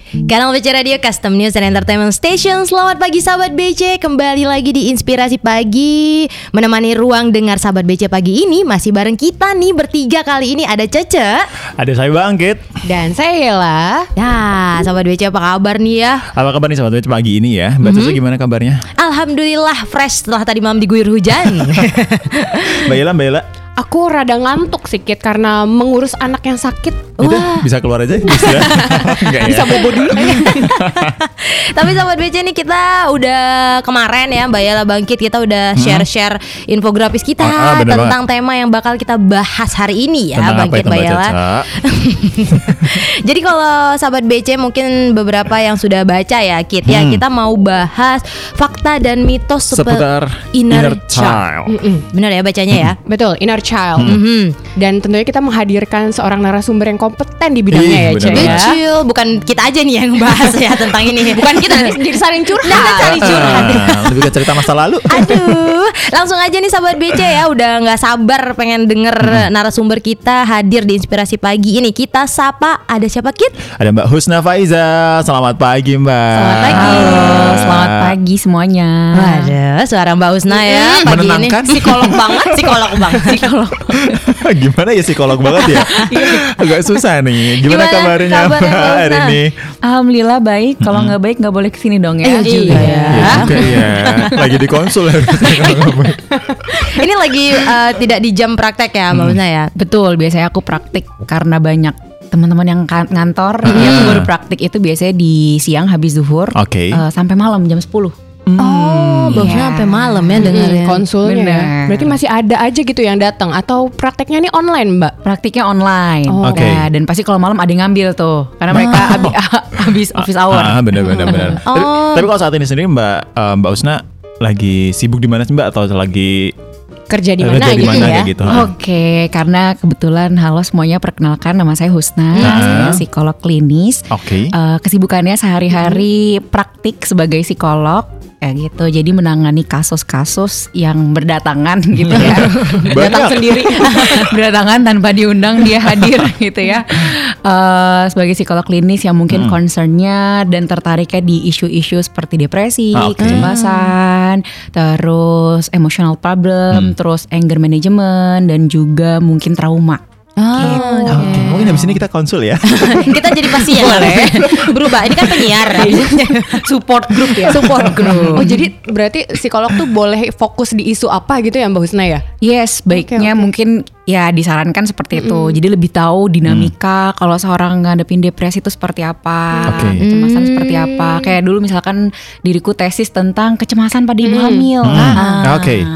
Kanal BC Radio Custom News and Entertainment Station. Selamat pagi sahabat BC Kembali lagi di Inspirasi Pagi. Menemani ruang dengar sahabat BC pagi ini Masih bareng kita nih bertiga kali ini. Ada Cece. Ada saya Bangkit. Dan saya Yela. Nah sahabat BC apa kabar nih ya? Apa kabar nih sahabat Baca pagi ini ya? Mbak Caca gimana kabarnya? Alhamdulillah fresh setelah tadi malam diguyur hujan. Mbak Yela, Mbak Yela. Aku rada ngantuk sedikit karena mengurus anak yang sakit Gitu, bisa keluar aja? Bisa, Enggak ya? Bisa bobo dulu Tapi sahabat BC nih kita udah kemarin ya Mbak Yala Bangkit Kita udah share-share infografis kita Ah, ah, Tentang tema yang bakal kita bahas hari ini ya Tentang Bangkit Mbak Yala? Jadi kalau sahabat BC mungkin beberapa yang sudah baca ya Kit ya Hmm. Kita mau bahas fakta dan mitos Seputar inner, inner child. child. Benar ya bacanya ya Betul, inner child Mhm. Dan tentunya kita menghadirkan seorang narasumber yang kompeten di bidangnya Ih, ya Cek ya Kecil, bukan kita aja nih yang bahas ya tentang ini Bukan kita jadi saling curhat Nah, saling curhat. Lebih ke cerita masa lalu. Aduh, langsung aja nih sahabat BC ya udah nggak sabar pengen denger narasumber kita hadir di inspirasi pagi ini. Kita sapa ada siapa Kit? Ada Mbak Husna Faiza. Selamat pagi Mbak. Selamat pagi. Halo, selamat pagi semuanya. Waduh, suara Mbak Husna ya pagi Menenangkan. ini psikolog banget, psikolog banget, psikolog. Gimana ya psikolog banget ya? Agak susah nih. Gimana, Gimana kabarnya kabarnya, Mbak hari ini? Alhamdulillah baik. Kalau nggak baik nggak boleh ke sini dong ya. Iya juga ya. Ya juga ya. Lagi di konsul ya. Ini lagi eh, tidak di jam praktek ya Mbak Husna ya. Betul. Biasanya aku praktik karena banyak teman-teman yang kan- ngantor yang baru praktik itu biasanya di siang habis zuhur Oke. eh, sampai malam jam 10 Oh, Mbak Husna Iya. sampai malam ya dengerin. Konsulnya ya Bener. Berarti masih ada aja gitu yang datang Atau prakteknya ini online mbak? Praktiknya online. Oh. Oke. Nah, dan pasti kalau malam ada yang ngambil tuh karena mereka habi- habis office hour. Ah, benar benar benar. Tapi, Oh. tapi kalau saat ini sendiri Mbak eh, Mbak Husna lagi sibuk di mana sih Mbak atau lagi Kerja di mana gitu ya? gitu? Oke, karena kebetulan halo semuanya perkenalkan nama saya Husna, Ah. saya psikolog klinis. Oke. Eh, kesibukannya sehari-hari praktik sebagai psikolog kayak gitu. Jadi menangani kasus-kasus yang berdatangan gitu ya. Banyak. sendiri. berdatangan tanpa diundang dia hadir gitu ya. Eh, sebagai psikolog klinis yang mungkin concernnya dan tertariknya di isu-isu seperti depresi, Ah, oke. kecemasan, terus emotional problem, terus anger management dan juga mungkin trauma. Oh, Oke, mungkin habis ini kita konsul ya. kita jadi pasien Berubah, ini kan penyiar Support group ya. Support group Oh jadi berarti psikolog tuh boleh fokus di isu apa gitu ya Mbak Husna ya? Yes, baiknya oke. mungkin ya disarankan seperti itu. Jadi lebih tahu dinamika kalau seorang ngadepin depresi itu seperti apa, Oke. kecemasan seperti apa. Kayak dulu misalkan diriku tesis tentang kecemasan pada ibu hamil. Hmm. Oke.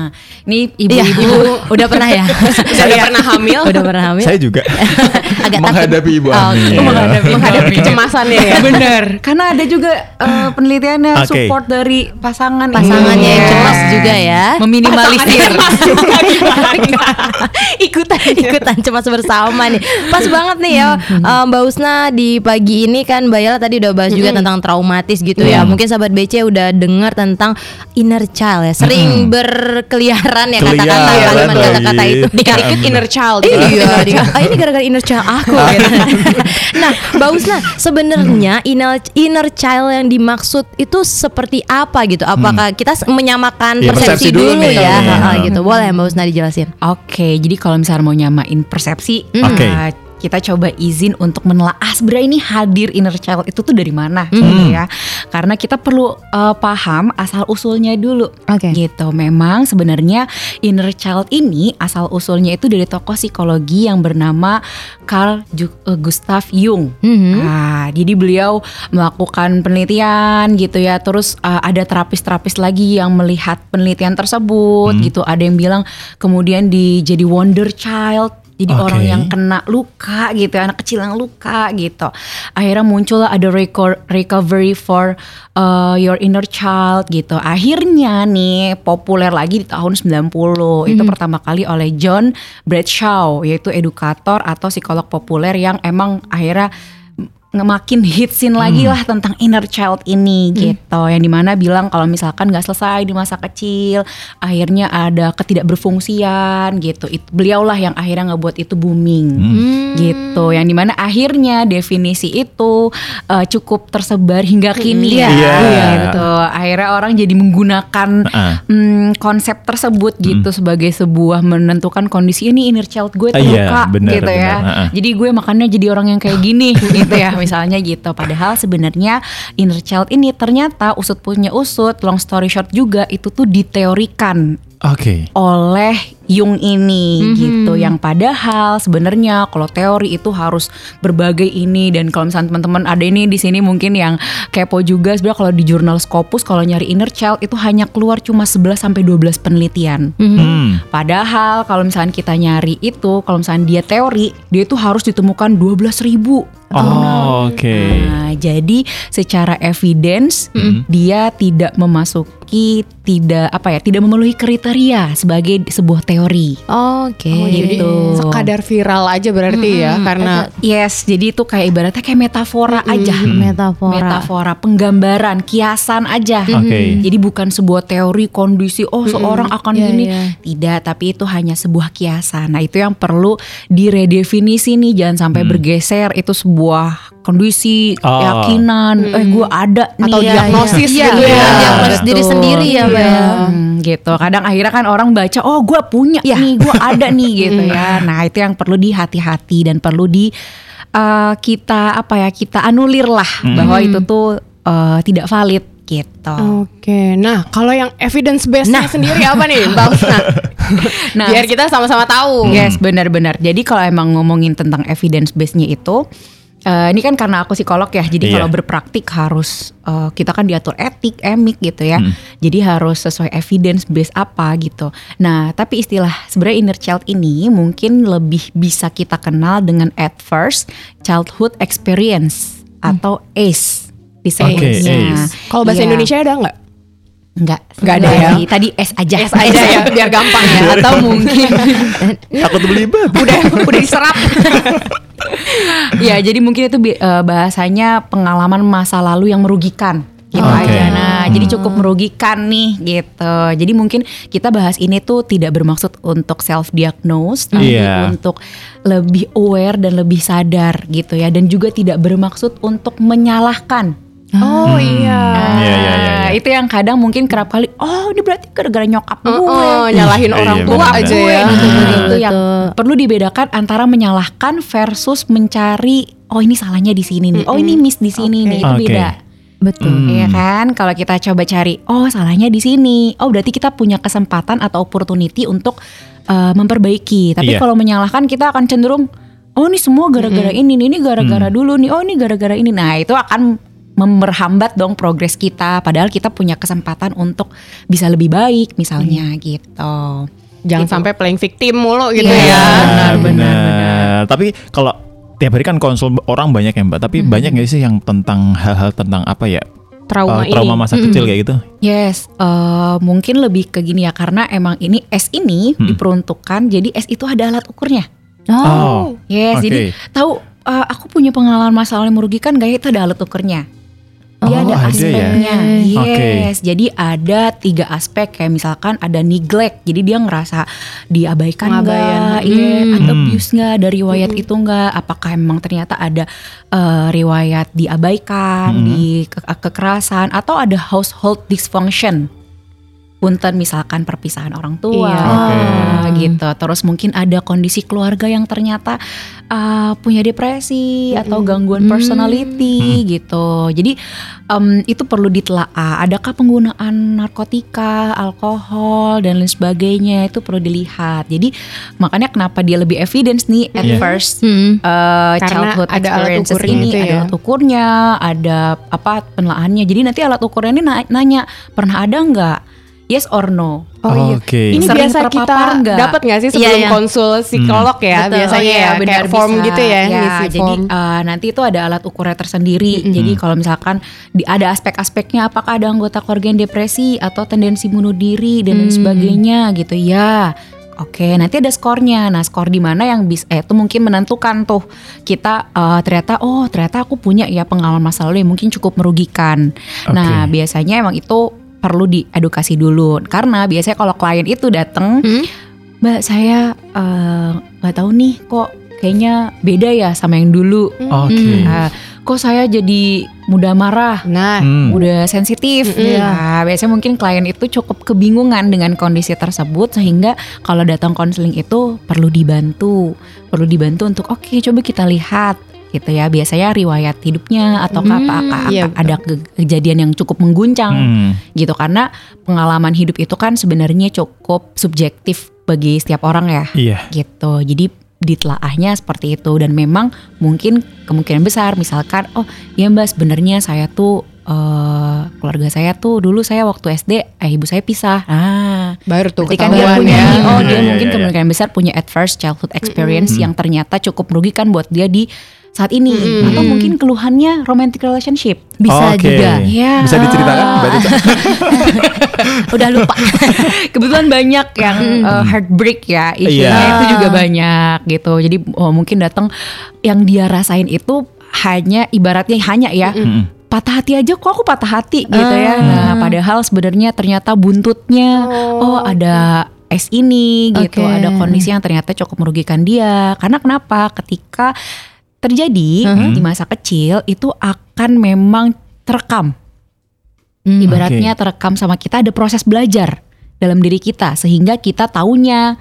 Ini Iya, ibu-ibu udah pernah ya? Sudah pernah hamil? Udah pernah hamil? Saya juga Agak takut. menghadapi ibu Oh, hamil. oke. menghadapi Menghadapi kecemasannya ya? Bener, karena ada juga eh, penelitiannya Oke. support dari pasangan Pasangannya yang Iya. cemas juga ya meminimalisir. ikutan ikutan cemas bersama nih pas banget nih ya eh, Mbak Usna di pagi ini kan Mbak Yala tadi udah bahas juga tentang traumatis gitu ya mungkin sahabat BC udah dengar tentang inner child ya sering berkeliaran ya katakanlah Keliaran kalimat kata-kata itu Dikit-dikit inner child gitu. Iya, di- ah, ini gara-gara inner child aku. gitu. nah, Mbak Usna, sebenarnya inner inner child yang dimaksud itu seperti apa gitu? Apakah kita s- menyamakan Iya, persepsi, persepsi dulu dulu, ya? Iya. Ha, ha, gitu. Boleh Mbak Usna dijelasin? Oke, jadi kalau misalnya mau nyamain persepsi, Oke. uh, kita coba izin untuk menelaah sebenarnya ini hadir inner child itu tuh dari mana gitu ya. Karena kita perlu uh, paham asal usulnya dulu. Oke. Gitu. Memang sebenarnya inner child ini asal usulnya itu dari tokoh psikologi yang bernama Carl uh, Gustav Jung. Mhm. Nah, jadi beliau melakukan penelitian gitu ya. Terus uh, ada terapis-terapis lagi yang melihat penelitian tersebut gitu. Ada yang bilang kemudian di jadi wonder child. Jadi Oke. orang yang kena luka gitu, anak kecil yang luka gitu. Akhirnya muncul ada reco- recovery for uh, your inner child gitu. Akhirnya nih populer lagi di tahun 90. Itu pertama kali oleh John Bradshaw yaitu edukator atau psikolog populer yang emang akhirnya ngemakin hitsin lagi lah tentang inner child ini gitu. Yang di mana bilang kalau misalkan nggak selesai di masa kecil akhirnya ada ketidakberfungsian gitu. Itu beliaulah yang akhirnya ngebuat itu booming gitu. Yang di mana akhirnya definisi itu eh, cukup tersebar hingga kini Iya. Iya. gitu. Akhirnya orang jadi menggunakan mm, konsep tersebut gitu sebagai sebuah menentukan kondisi ini inner child gue Ah, iya, terluka benar, gitu ya. benar, heeh. jadi gue makannya jadi orang yang kayak gini gitu ya misalnya gitu padahal sebenarnya inner child ini ternyata usut punya usut long story short juga itu tuh diteorikan Oke. oleh Jung ini gitu yang padahal sebenarnya kalau teori itu harus berbagai ini dan kalau misalnya teman-teman ada ini di sini mungkin yang kepo juga sebenarnya kalau di jurnal Scopus kalau nyari inner child itu hanya keluar cuma 11 sampai 12 penelitian. Hmm. Padahal kalau misalnya kita nyari itu kalau misalnya dia teori dia itu harus ditemukan 12 ribu. Oh, oke. Nah, jadi secara evidence dia tidak memasuki tidak apa ya tidak memenuhi kriteria sebagai sebuah teori. Oke. Oh, jadi Gitu. sekadar viral aja berarti ya karena Yes, jadi itu kayak ibaratnya kayak metafora aja. Metafora. Metafora, penggambaran, kiasan aja. Oke. Jadi bukan sebuah teori kondisi oh seorang akan Iya, gini. iya. Tidak, tapi itu hanya sebuah kiasan. Nah, itu yang perlu diredefinisi nih, jangan sampai bergeser itu sebuah kondisi, Oh. keyakinan, eh gue ada nih Atau Iya, diagnosis iya. gitu Iya, ya. iya, Diagnosis diri sendiri ya, Mbak ya. Hmm, gitu. Kadang akhirnya kan orang baca, oh gue punya Iya. nih, gue ada nih gitu ya. Nah itu yang perlu dihati-hati dan perlu di eh, kita apa ya kita anulir lah bahwa itu tuh eh, tidak valid gitu. Oke, nah kalau yang evidence base-nya sendiri apa nih, Mbak Usna? Nah, Biar kita sama-sama tahu. Yes, benar-benar. Jadi kalau emang ngomongin tentang evidence base-nya itu eh, ini kan karena aku psikolog ya, jadi Iya. kalau berpraktik harus eh, kita kan diatur etik, emik gitu ya. Jadi harus sesuai evidence base apa gitu. Nah, tapi istilah sebenarnya inner child ini mungkin lebih bisa kita kenal dengan adverse childhood experience atau ACE disebutnya. ACE. Kalau bahasa Iya. Indonesia ada nggak? Enggak, Nggak ada ya? Tadi- S aja. S aja ya, biar gampang ya. Atau mungkin Takut belibet. udah udah diserap. ya, jadi mungkin itu eh, bahasanya pengalaman masa lalu yang merugikan gitu Oke. aja. Nah, jadi cukup merugikan nih gitu. Jadi mungkin kita bahas ini tuh tidak bermaksud untuk self diagnose tapi Iya. untuk lebih aware dan lebih sadar gitu ya dan juga tidak bermaksud untuk menyalahkan. Oh iya. Iya, iya, iya, iya. Nah, itu yang kadang mungkin kerap kali oh ini berarti gara-gara nyokap gue. Oh, nyalahin Iya, orang iya, tua benar-benar. aja gue ya. gitu Betul, gitu yang betul. perlu dibedakan antara menyalahkan versus mencari oh ini salahnya di sini nih oh ini miss di sini Oke. nih itu Oke. beda Betul. Iya kan kalau kita coba cari oh salahnya di sini oh berarti kita punya kesempatan atau opportunity untuk eh, memperbaiki tapi Iya. kalau menyalahkan kita akan cenderung oh ini semua gara-gara ini nih ini gara-gara dulu nih oh ini gara-gara ini nah itu akan memperhambat dong progres kita padahal kita punya kesempatan untuk bisa lebih baik misalnya gitu Jangan Gitu. sampai playing victim mulu gitu Iya. ya. benar, benar. Tapi kalau tiap hari kan konsul orang banyak ya mbak. Tapi banyak nggak sih yang tentang hal-hal tentang apa ya? Trauma ini. trauma masa kecil kayak gitu? Yes, eh, mungkin lebih ke gini ya karena emang ini S ini diperuntukkan jadi S itu ada alat ukurnya. Oh, Yes, Oke. jadi tahu eh, aku punya pengalaman masalah yang merugikan gak ya? itu ada alat ukurnya. Dia Oh, ada ada ya? aspeknya. Oke. Yes, jadi ada tiga aspek kayak misalkan ada neglect. Jadi dia ngerasa diabaikan Pengabaian. nggak, iya, Hmm. abuse nggak, ada riwayat itu nggak? Apakah emang ternyata ada eh, riwayat diabaikan, Hmm. di ke- kekerasan, atau ada household dysfunction? Punten misalkan perpisahan orang tua, Iya. Oke. gitu. Terus mungkin ada kondisi keluarga yang ternyata uh, punya depresi atau gangguan personality gitu. Jadi em, itu perlu ditelaah. Adakah penggunaan narkotika, alkohol dan lain sebagainya itu perlu dilihat. Jadi makanya kenapa dia lebih evidence nih at Iya. first Hmm. uh, Karena childhood ada alat experiences ukurnya ini itu ada ya. alat ukurnya, ada apa penelaannya. Jadi nanti alat ukurnya ini na- nanya pernah ada nggak? Yes or no? Oh iya. Oke. Ini Sering biasa kita dapat nggak sih sebelum iya. konsul psikolog ya? Betul. Biasanya Oh iya, ya benar, kayak form bisa. gitu ya, Ya, jadi form. uh, nanti itu ada alat ukurnya tersendiri. Jadi kalau misalkan di, ada aspek-aspeknya apakah ada anggota keluarga yang depresi atau tendensi bunuh diri dan lain sebagainya gitu ya. Oke, nanti ada skornya. Nah, skor di mana yang bisa eh, itu mungkin menentukan tuh kita eh, ternyata oh ternyata aku punya ya pengalaman masa lalu yang mungkin cukup merugikan. Nah, Oke. biasanya emang itu perlu diedukasi dulu karena biasanya kalau klien itu datang, Hmm? Mbak saya eh, nggak tahu nih kok kayaknya beda ya sama yang dulu. Oke. Ah, kok saya jadi mudah marah, Nah, Hmm. udah sensitif. Mm-mm. Nah, biasanya mungkin klien itu cukup kebingungan dengan kondisi tersebut sehingga kalau datang konseling itu perlu dibantu, perlu dibantu untuk oke coba kita lihat gitu ya. Biasanya riwayat hidupnya atau Hmm, apa, apa- iya, apa- ada ke- kejadian yang cukup mengguncang Hmm. gitu karena pengalaman hidup itu kan sebenarnya cukup subjektif bagi setiap orang ya Iya. gitu. Jadi ditelaahnya seperti itu dan memang mungkin kemungkinan besar misalkan oh ya mbak sebenarnya saya tuh eh, keluarga saya tuh dulu saya waktu SD eh ibu saya pisah. Ah, baru tuh berarti kan dia ketahuan punya ya. oh Iya, dia iya, mungkin iya, kemungkinan besar punya adverse childhood experience yang ternyata cukup merugikan buat dia di saat ini atau mungkin keluhannya romantic relationship. Bisa Oke. juga. Iya. Bisa diceritakan Mbak Tita? Udah lupa. Kebetulan banyak yang uh, heartbreak ya, isunya Iya. itu juga banyak gitu. Jadi oh, mungkin datang yang dia rasain itu hanya ibaratnya hanya ya Mm-mm. patah hati aja kok aku patah hati gitu ya. Nah, padahal sebenarnya ternyata buntutnya oh, ada es ini gitu, Oke. ada kondisi yang ternyata cukup merugikan dia. Karena kenapa? Ketika terjadi di masa kecil itu akan memang terekam Hmm. Ibaratnya terekam sama kita ada proses belajar dalam diri kita sehingga kita taunya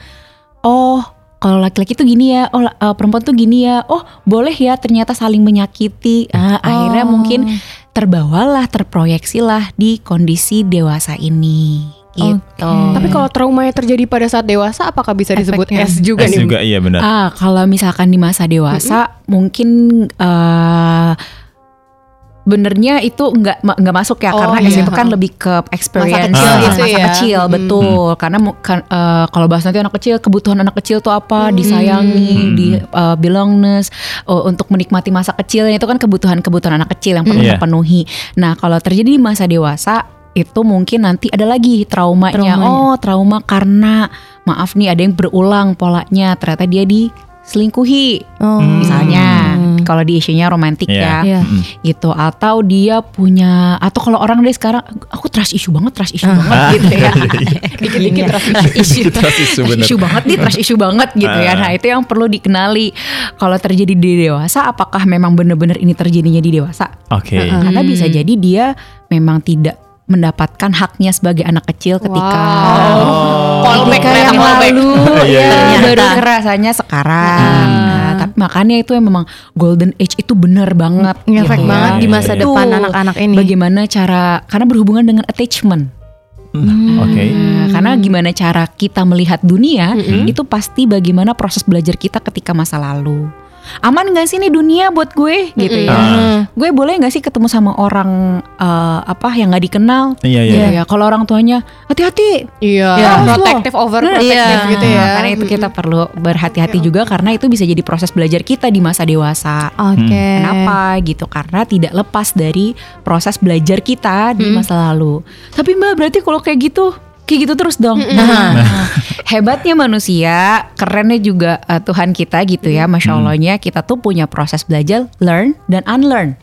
oh kalau laki-laki tuh gini ya, oh eh, perempuan tuh gini ya, oh boleh ya ternyata saling menyakiti. Ah, Akhirnya mungkin terbawalah, terproyeksilah di kondisi dewasa ini. Gitu. Tapi kalau traumanya terjadi pada saat dewasa, apakah bisa disebut Efeknya. S juga S nih? juga iya benar. Ah, kalau misalkan di masa dewasa mungkin eh benernya itu nggak nggak masuk ya Oh, karena S iya. itu kan lebih ke experience kecil ah, gitu masa ya. kecil Hmm. betul karena mu- kan, eh, kalau bahas nanti anak kecil kebutuhan anak kecil tuh apa disayangi Hmm. di eh, belongness eh, untuk menikmati masa kecilnya itu kan kebutuhan-kebutuhan anak kecil yang perlu Iya. terpenuhi nah kalau terjadi di masa dewasa itu mungkin nanti ada lagi traumanya. Traumanya. Oh, trauma karena maaf nih ada yang berulang polanya. Ternyata dia diselingkuhi. Oh. Hmm. Misalnya kalau di isunya romantik Iya. ya Iya. Mm-mm. gitu atau dia punya atau kalau orang deh sekarang aku trust issue banget trust issue banget gitu ya dikit-dikit trust issue Trust issue, issue banget nih trust issue banget gitu ya Ah. nah itu yang perlu dikenali kalau terjadi di dewasa apakah memang benar-benar ini terjadinya di dewasa Oke. karena bisa jadi dia memang tidak mendapatkan haknya sebagai anak kecil ketika Wow. Callback ketika yang lalu. Ya, baru kerasanya sekarang. Nah, tapi makanya itu yang memang golden age itu benar banget. Ngefek gitu ya. banget di masa depan anak-anak ini. bagaimana cara karena berhubungan dengan attachment. Hmm, Oke. Nah, karena gimana cara kita melihat dunia Mm-mm. itu pasti bagaimana proses belajar kita ketika masa lalu aman gak sih nih dunia buat gue gitu ya Ah. gue boleh nggak sih ketemu sama orang eh, apa yang nggak dikenal Iya iya. Gitu ya kalau orang tuanya hati-hati Iya, Ya. protective over protective Iya. gitu ya. Karena itu kita perlu berhati-hati juga karena itu bisa jadi proses belajar kita di masa dewasa Oke. Kenapa gitu? Karena tidak lepas dari proses belajar kita di masa lalu. Tapi Mbak berarti kalau kayak gitu, kayak gitu terus dong. Nah, hebatnya manusia, kerennya juga eh, Tuhan kita gitu ya, masya Allahnya kita tuh punya proses belajar learn dan unlearn.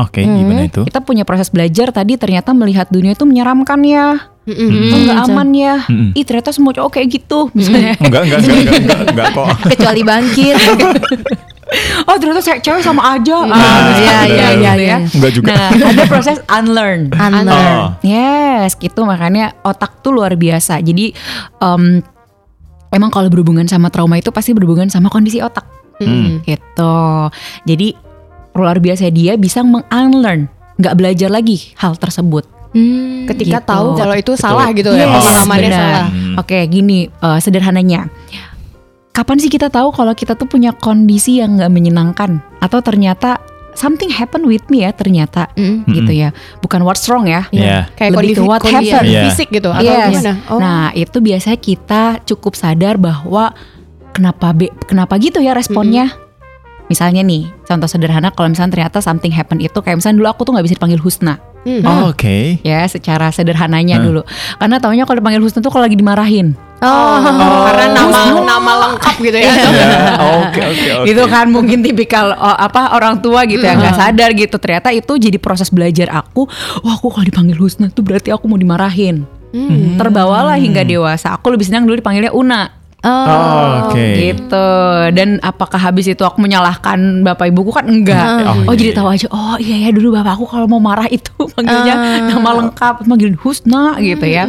Oke, gimana itu? Kita punya proses belajar tadi ternyata melihat dunia itu menyeramkan ya, Mm-mm. oh nggak aman ya. Mm-mm. Ih ternyata semua cowok kayak gitu, misalnya. Enggak, enggak, enggak, enggak, enggak, enggak kok. Kecuali bangkit. Oh ternyata ce- cewek sama aja. Nah, Ah, iya, iya, iya, ya. iya. Enggak juga. Nah, ada proses unlearn. Unlearn. Oh. Yes, gitu makanya otak tuh luar biasa. Jadi em, emang kalau berhubungan sama trauma itu pasti berhubungan sama kondisi otak. Hmm. Gitu. Jadi luar biasa dia bisa meng-unlearn, nggak belajar lagi hal tersebut. Hmm, Ketika Gitu. tahu kalau itu Betul. salah gitu ya, Yes, pemahamannya benar. salah. Hmm. Oke, gini eh, sederhananya. Kapan sih kita tahu kalau kita tuh punya kondisi yang nggak menyenangkan atau ternyata something happen with me ya ternyata Mm. gitu ya. Bukan what's wrong ya. Iya. Kayak Lebih kondisi, ke what kondisi happened. Iya. fisik gitu atau Yes. gimana? Oh. Nah, itu biasanya kita cukup sadar bahwa kenapa be, kenapa gitu ya responnya. Misalnya nih, contoh sederhana kalau misalnya ternyata something happen itu kayak misalnya dulu aku tuh nggak bisa dipanggil Husna. Hmm. Oh, Oke. Ya, secara sederhananya Hmm. dulu. Karena taunya kalau dipanggil Husna tuh kalau lagi dimarahin. Oh. Karena nama nama lengkap gitu ya. Ya, Oke oke oke. gitu kan mungkin tipikal oh, apa orang tua gitu ya nggak sadar gitu ternyata itu jadi proses belajar aku wah aku kalau dipanggil Husna tuh berarti aku mau dimarahin terbawalah hingga dewasa aku lebih senang dulu dipanggilnya Una Oh, Oke. gitu. Dan apakah habis itu aku menyalahkan bapak ibuku? Kan enggak. Oh, oh, iya, jadi iya. tahu aja oh iya ya dulu bapak aku kalau mau marah itu panggilnya nama lengkap manggil Husna gitu ya.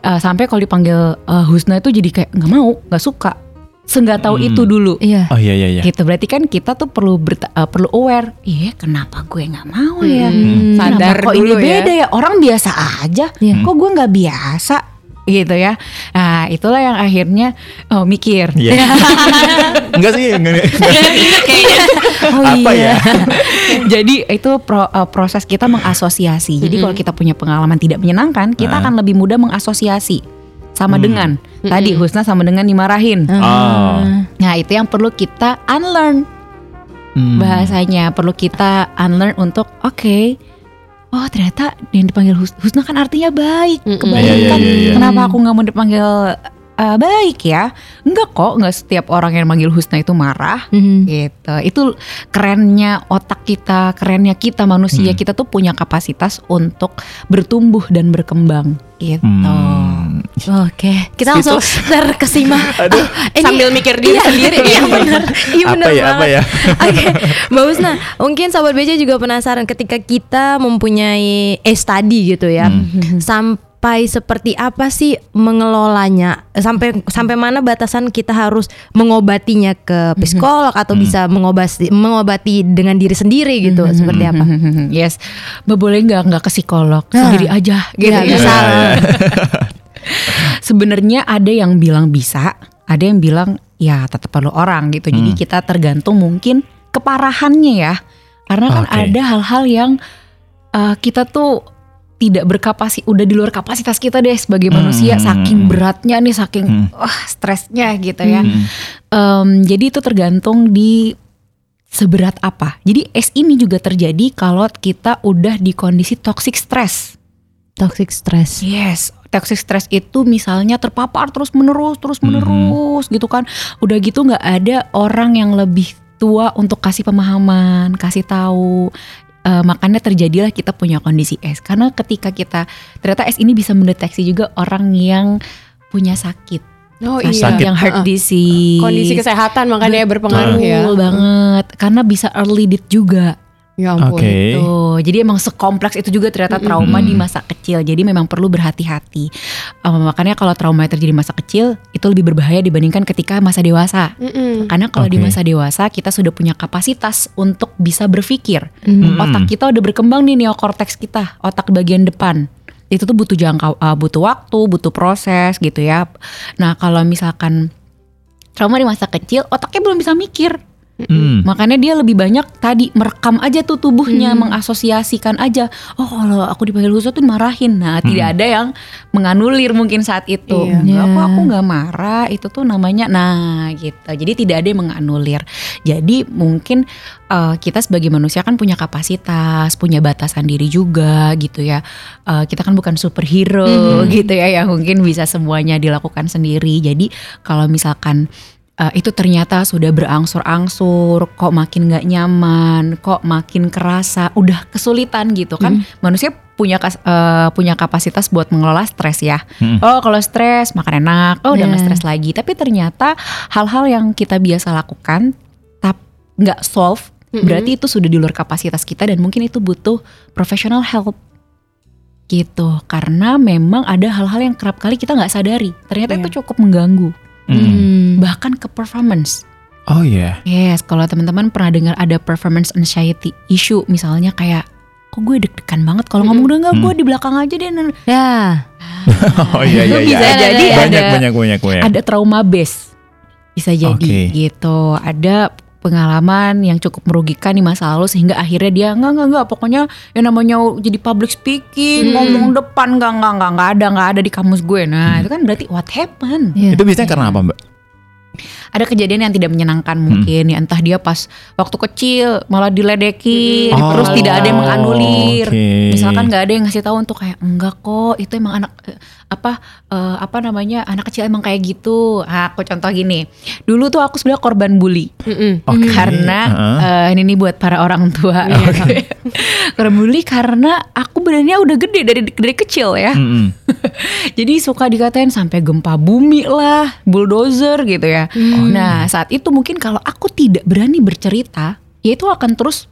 Eh, sampai kalau dipanggil eh, Husna itu jadi kayak nggak mau nggak suka. Seenggak tahu itu dulu. Iya. Oh iya iya iya. gitu. Berarti kan kita tuh perlu berta- eh, perlu aware. Iya kenapa gue nggak mau ya? Hmm, Kenapa sadar kok ini dulu ya. beda ya? Orang biasa aja. Iya. kok gue nggak biasa gitu ya nah itulah yang akhirnya oh mikir Iya. enggak sih, enggak. Oh Apa iya. ya? jadi itu pro- eh, proses kita mengasosiasi jadi kalau kita punya pengalaman tidak menyenangkan kita Ah. akan lebih mudah mengasosiasi sama Hmm. dengan tadi Husna sama dengan dimarahin Oh. nah itu yang perlu kita unlearn Hmm. bahasanya perlu kita unlearn untuk oke oh ternyata yang dipanggil Hus- Husna kan artinya baik Mm-mm. kebaikan Iya, iya, iya, iya. kenapa aku nggak mau dipanggil uh, baik ya enggak kok nggak setiap orang yang manggil Husna itu marah Mhm. gitu itu kerennya otak kita kerennya kita manusia Hmm. kita tuh punya kapasitas untuk bertumbuh dan berkembang gitu Hmm. Oke, kita langsung terkesima. Aduh. Ah, ini- Sambil mikir diri Iya, sendiri. Iya benar. Iya Apa benar ya, apa ya? Oke, Mbak Usna, mungkin sahabat BC juga penasaran ketika kita mempunyai eh study gitu ya. Hmm. Sampai seperti apa sih mengelolanya? Sampai sampai mana batasan kita harus mengobatinya ke psikolog atau Hmm. bisa mengobati mengobati dengan diri sendiri gitu? Seperti apa? yes boleh nggak nggak ke psikolog Nah. sendiri aja gitu Iya, ya bisa. Sebenarnya ada yang bilang bisa, ada yang bilang ya tetap perlu orang gitu. Jadi Hmm. kita tergantung mungkin keparahannya ya. Karena kan Oke. ada hal-hal yang uh, kita tuh tidak berkapasitas, udah di luar kapasitas kita deh sebagai manusia, Hmm. saking beratnya nih, saking Hmm. wah stresnya gitu ya. Hmm. Em, jadi itu tergantung di seberat apa. Jadi S ini juga terjadi kalau kita udah di kondisi toxic stress. Toxic stress. Yes, toxic stress itu misalnya terpapar terus menerus, terus menerus gitu kan. Udah gitu nggak ada orang yang lebih tua untuk kasih pemahaman, kasih tahu. Eh, makanya terjadilah kita punya kondisi S. Karena ketika kita ternyata S ini bisa mendeteksi juga orang yang punya sakit, Oh Sakit. iya. yang heart disease. Kondisi kesehatan makanya berpengaruh ya. Banget, karena bisa early death juga. Ya ampun. Oke. Tuh, jadi emang sekompleks itu juga ternyata trauma Mm-mm. di masa kecil. Jadi memang perlu berhati-hati. Eh, makanya kalau trauma yang terjadi di masa kecil itu lebih berbahaya dibandingkan ketika masa dewasa. Mm-mm. Karena kalau di Oke. masa dewasa kita sudah punya kapasitas untuk bisa berpikir. Hmm. Mm-mm. Otak kita udah berkembang nih neokortex kita, otak bagian depan. Itu tuh butuh jangka eh, butuh waktu, butuh proses gitu ya. Nah, kalau misalkan trauma di masa kecil, otaknya belum bisa mikir. Hmm. Makanya dia lebih banyak tadi merekam aja tuh tubuhnya, mengasosiasikan aja. Oh kalau aku dipanggil khusus tuh marahin. Nah tidak ada yang menganulir mungkin saat itu. Iya. Enggak kok Iya. aku nggak marah. Itu tuh namanya nah gitu. Jadi tidak ada yang menganulir. Jadi mungkin eh, kita sebagai manusia kan punya kapasitas, punya batasan diri juga gitu ya. Eh, kita kan bukan superhero gitu ya yang mungkin bisa semuanya dilakukan sendiri. Jadi kalau misalkan eh, itu ternyata sudah berangsur-angsur, kok makin nggak nyaman, kok makin kerasa, udah kesulitan gitu kan. Manusia punya kas- eh, punya kapasitas buat mengelola stres ya. Hmm. Oh kalau stres makan enak, oh udah Iya. nggak stres lagi. Tapi ternyata hal-hal yang kita biasa lakukan, tapi nggak solve, berarti itu sudah di luar kapasitas kita dan mungkin itu butuh professional help gitu karena memang ada hal-hal yang kerap kali kita nggak sadari ternyata Iya. itu cukup mengganggu Hmm. Hmm. bahkan ke performance Oh iya. Yes, kalau teman-teman pernah dengar ada performance anxiety issue, misalnya kayak kok gue deg-degan banget kalau ngomong udah enggak gue di belakang aja deh. Nah, Ya. Oh iya iya iya. bisa jadi banyak ada- banyak banyak banyak. Ada trauma base. Bisa jadi Oke. gitu. Ada pengalaman yang cukup merugikan di masa lalu sehingga akhirnya dia enggak enggak enggak pokoknya yang namanya jadi public speaking ngomong depan enggak enggak enggak enggak ada enggak ada di kamus gue. Nah, itu kan berarti what happened? Iya. Itu biasanya karena apa, Mbak? ada kejadian yang tidak menyenangkan mungkin ya entah dia pas waktu kecil malah diledekin Oh, terus tidak ada yang menganulir oke. misalkan nggak ada yang ngasih tahu untuk kayak enggak kok itu emang anak apa eh, apa namanya anak kecil emang kayak gitu. Ah, aku contoh gini. Dulu tuh aku sebenarnya korban bully. Mm-mm. Oke. Karena Heeh. eh, ini nih buat para orang tua. Korban bully karena aku badannya udah gede dari dari kecil ya. Mm-mm. Jadi suka dikatain sampai gempa bumi lah, bulldozer gitu ya. Nah saat itu mungkin kalau aku tidak berani bercerita, ya itu akan terus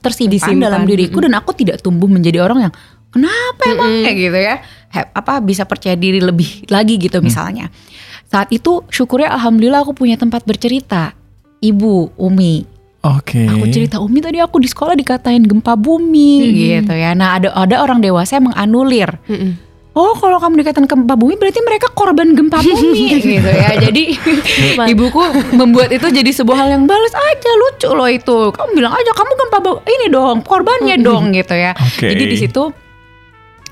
tersimpan Disimpan. dalam diriku dan aku tidak tumbuh menjadi orang yang kenapa emang kayak gitu ya. Apa bisa percaya diri lebih lagi gitu misalnya. Saat itu syukurnya alhamdulillah aku punya tempat bercerita. Ibu Umi Oke. Aku cerita Umi tadi aku di sekolah dikatain gempa bumi gitu ya. Nah ada ada orang dewasa yang menganulir. Mm-mm. Oh kalau kamu dikatain gempa bumi berarti mereka korban gempa bumi gitu ya. Jadi ibuku membuat itu jadi sebuah hal yang balas aja lucu loh itu. Kamu bilang aja kamu gempa bu- ini dong korbannya dong gitu ya. Oke. Jadi di situ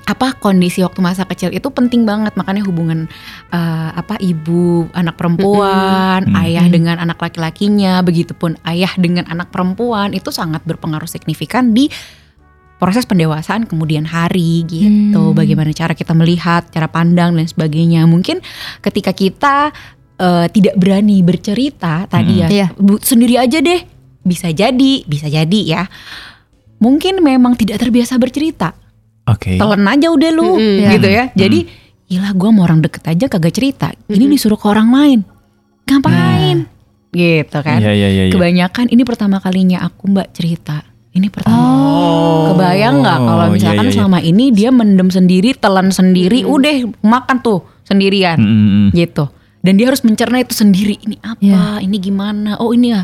apa kondisi waktu masa kecil itu penting banget makanya hubungan eh, apa ibu anak perempuan Mm-mm. ayah dengan anak laki-lakinya begitupun ayah dengan anak perempuan itu sangat berpengaruh signifikan di proses pendewasaan kemudian hari gitu Hmm. bagaimana cara kita melihat cara pandang dan sebagainya mungkin ketika kita eh, tidak berani bercerita tadi Hmm. ya Iya. bu- sendiri aja deh bisa jadi bisa jadi ya mungkin memang tidak terbiasa bercerita Oke. telan aja udah lu Mm-mm. gitu ya. Jadi gila gua mau orang deket aja kagak cerita. Ini disuruh ke orang lain. Ngapain? Gitu kan. Iya iya iya. iya. Kebanyakan ini pertama kalinya aku Mbak cerita. Ini pertama. Oh. Kebayang nggak kalau Iya, misalkan iya, iya. selama ini dia mendem sendiri, telan sendiri, udah makan tuh sendirian Mm, mm, mm. gitu. Dan dia harus mencerna itu sendiri. Ini apa? Iya. Ini gimana? Oh ini ya.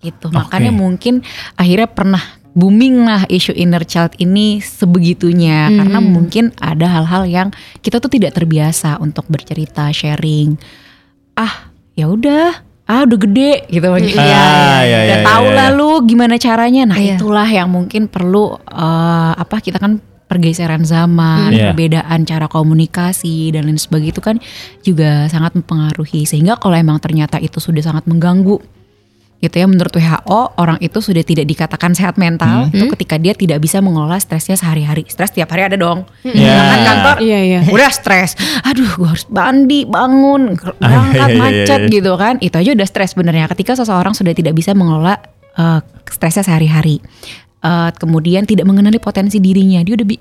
Gitu. Oke. Makanya mungkin akhirnya pernah booming lah isu inner child ini sebegitunya Hmm. karena mungkin ada hal-hal yang kita tuh tidak terbiasa untuk bercerita, sharing. Ah, ya udah. Ah, udah gede gitu Ah, ya. iya, udah iya, tahu iya, lah iya. lu gimana caranya. Nah, Iya. itulah yang mungkin perlu eh, apa kita kan pergeseran zaman, Hmm. Iya. perbedaan cara komunikasi dan lain sebagainya itu kan juga sangat mempengaruhi. Sehingga kalau emang ternyata itu sudah sangat mengganggu gitu ya menurut WHO orang itu sudah tidak dikatakan sehat mental itu ketika dia tidak bisa mengelola stresnya sehari-hari. Stres tiap hari ada dong. Iya. Kan kantor Iya iya. udah stres. Aduh, gue harus mandi, bangun, berangkat iya, iya, macet iya. gitu kan. Itu aja udah stres sebenarnya. Ketika seseorang sudah tidak bisa mengelola eh, stresnya sehari-hari, Eh, kemudian tidak mengenali potensi dirinya, dia udah bi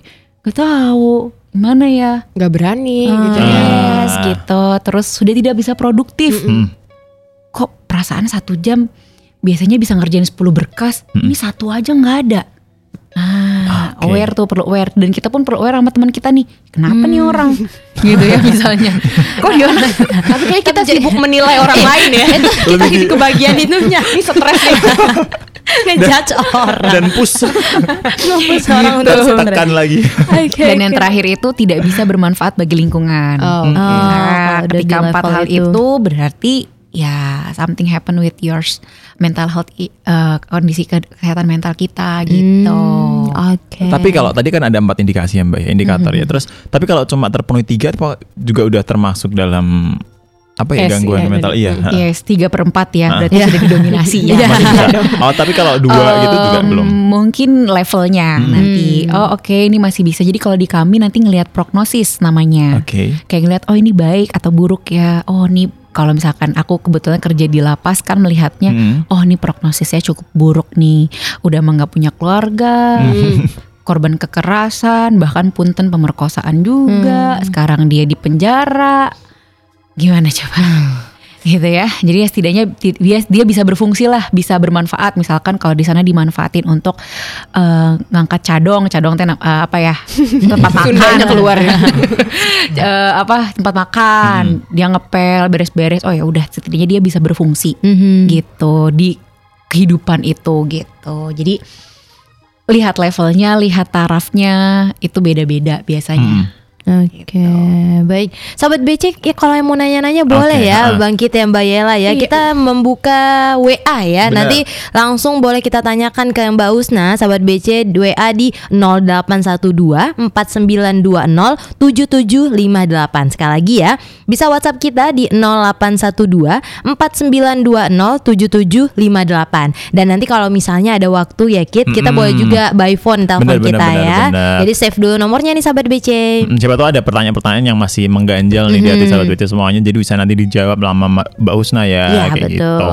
gak tahu gimana ya. Nggak berani Ah, gitu ya. Yes, gitu. Terus sudah tidak bisa produktif. Mm. Kok perasaan satu jam biasanya bisa ngerjain 10 berkas, ini satu aja nggak ada. Ah, Oke. aware tuh perlu aware dan kita pun perlu aware sama teman kita nih. Kenapa nih orang? gitu ya misalnya. Kok dia Tapi kayak kita sibuk menilai orang lain ya. kita di kebagian itunya. Ini stres nih. Ngejudge orang. Dan push Ngepus orang untuk tekan lagi. dan yang terakhir itu tidak bisa bermanfaat bagi lingkungan. Oh, Oh, Nah, udah ketika empat hal itu. itu. berarti ya something happen with yours mental health eh, kondisi ke- kesehatan mental kita gitu. Hmm, Oke. Tapi kalau tadi kan ada empat indikasi ya mbak ya indikator Mm-hmm. ya. Terus tapi kalau cuma terpenuhi tiga juga udah termasuk dalam apa ya S, gangguan iya, mental iya. Yes, tiga per empat ya, Ah. berarti sudah didominasi ya. Bisa. Oh tapi kalau dua gitu juga belum. Mungkin levelnya Hmm. nanti. Oh oke ini masih bisa. Jadi kalau di kami nanti ngelihat prognosis namanya. Oke. Kayak ngelihat oh ini baik atau buruk ya. Oh ini kalau misalkan aku kebetulan kerja di lapas kan melihatnya Hmm. oh ini prognosisnya cukup buruk nih. Udah emang nggak punya keluarga. Korban kekerasan, bahkan punten pemerkosaan juga. Sekarang dia di penjara. Gimana coba? gitu ya. Jadi ya setidaknya ti- dia dia bisa berfungsi lah, bisa bermanfaat. Misalkan kalau di sana dimanfaatin untuk eh, ngangkat cadong, cadong teh eh, apa ya? tempat makan keluar ya. Eh, apa tempat makan, dia ngepel, beres-beres. Oh ya udah setidaknya dia bisa berfungsi Mhm. gitu di kehidupan itu gitu. Jadi lihat levelnya, lihat tarafnya itu beda-beda biasanya. Hmm. Oke, baik. Sahabat BC, ya kalau yang mau nanya-nanya boleh Oke, ya, ah. bangkit ya Mbak Yela ya. Kita membuka WA ya. Bener. Nanti langsung boleh kita tanyakan ke Mbak Usna, sahabat BC WA di 0812 4920 7758. Sekali lagi ya, bisa WhatsApp kita di 0812 4920 7758. Dan nanti kalau misalnya ada waktu ya Kit, kita Mm-mm. boleh juga by phone telepon Bener, bener, kita bener, ya. bener. Jadi save dulu nomornya nih sahabat BC. Hmm, Siapa tahu ada pertanyaan-pertanyaan yang masih mengganjal nih di hati Mhm. sahabat BC semuanya jadi bisa nanti dijawab sama Ma- Mbak Usna ya Iya, kayak betul. gitu.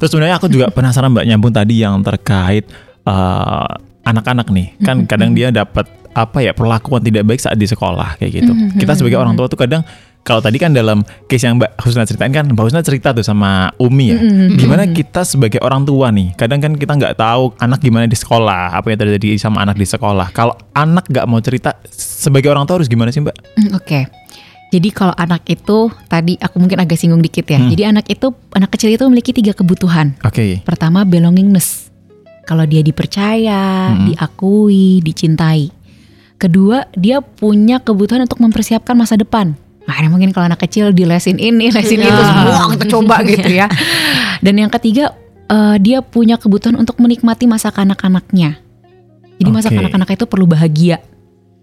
Terus sebenarnya aku juga penasaran Mbak nyambung tadi yang terkait eh, anak-anak nih. Kan kadang dia dapat apa ya perlakuan tidak baik saat di sekolah kayak gitu. Kita sebagai orang tua tuh kadang kalau tadi kan dalam case yang Mbak Husna ceritain kan Mbak Husna cerita tuh sama Umi ya. Gimana kita sebagai orang tua nih, kadang kan kita nggak tahu anak gimana di sekolah, apa yang terjadi sama anak di sekolah. Kalau anak nggak mau cerita, sebagai orang tua harus gimana sih Mbak? Hmm, Oke. Jadi kalau anak itu tadi aku mungkin agak singgung dikit ya. Hmm. Jadi anak itu anak kecil itu memiliki tiga kebutuhan. Oke. Pertama belongingness. Kalau dia dipercaya, Hmm. diakui, dicintai. Kedua, dia punya kebutuhan untuk mempersiapkan masa depan. Nah, ini mungkin kalau anak kecil dilesin ini, lesin itu Ah. semua kita coba gitu ya. Dan yang ketiga, eh, dia punya kebutuhan untuk menikmati masa kanak-kanaknya. Jadi masa Oke. kanak-kanak itu perlu bahagia.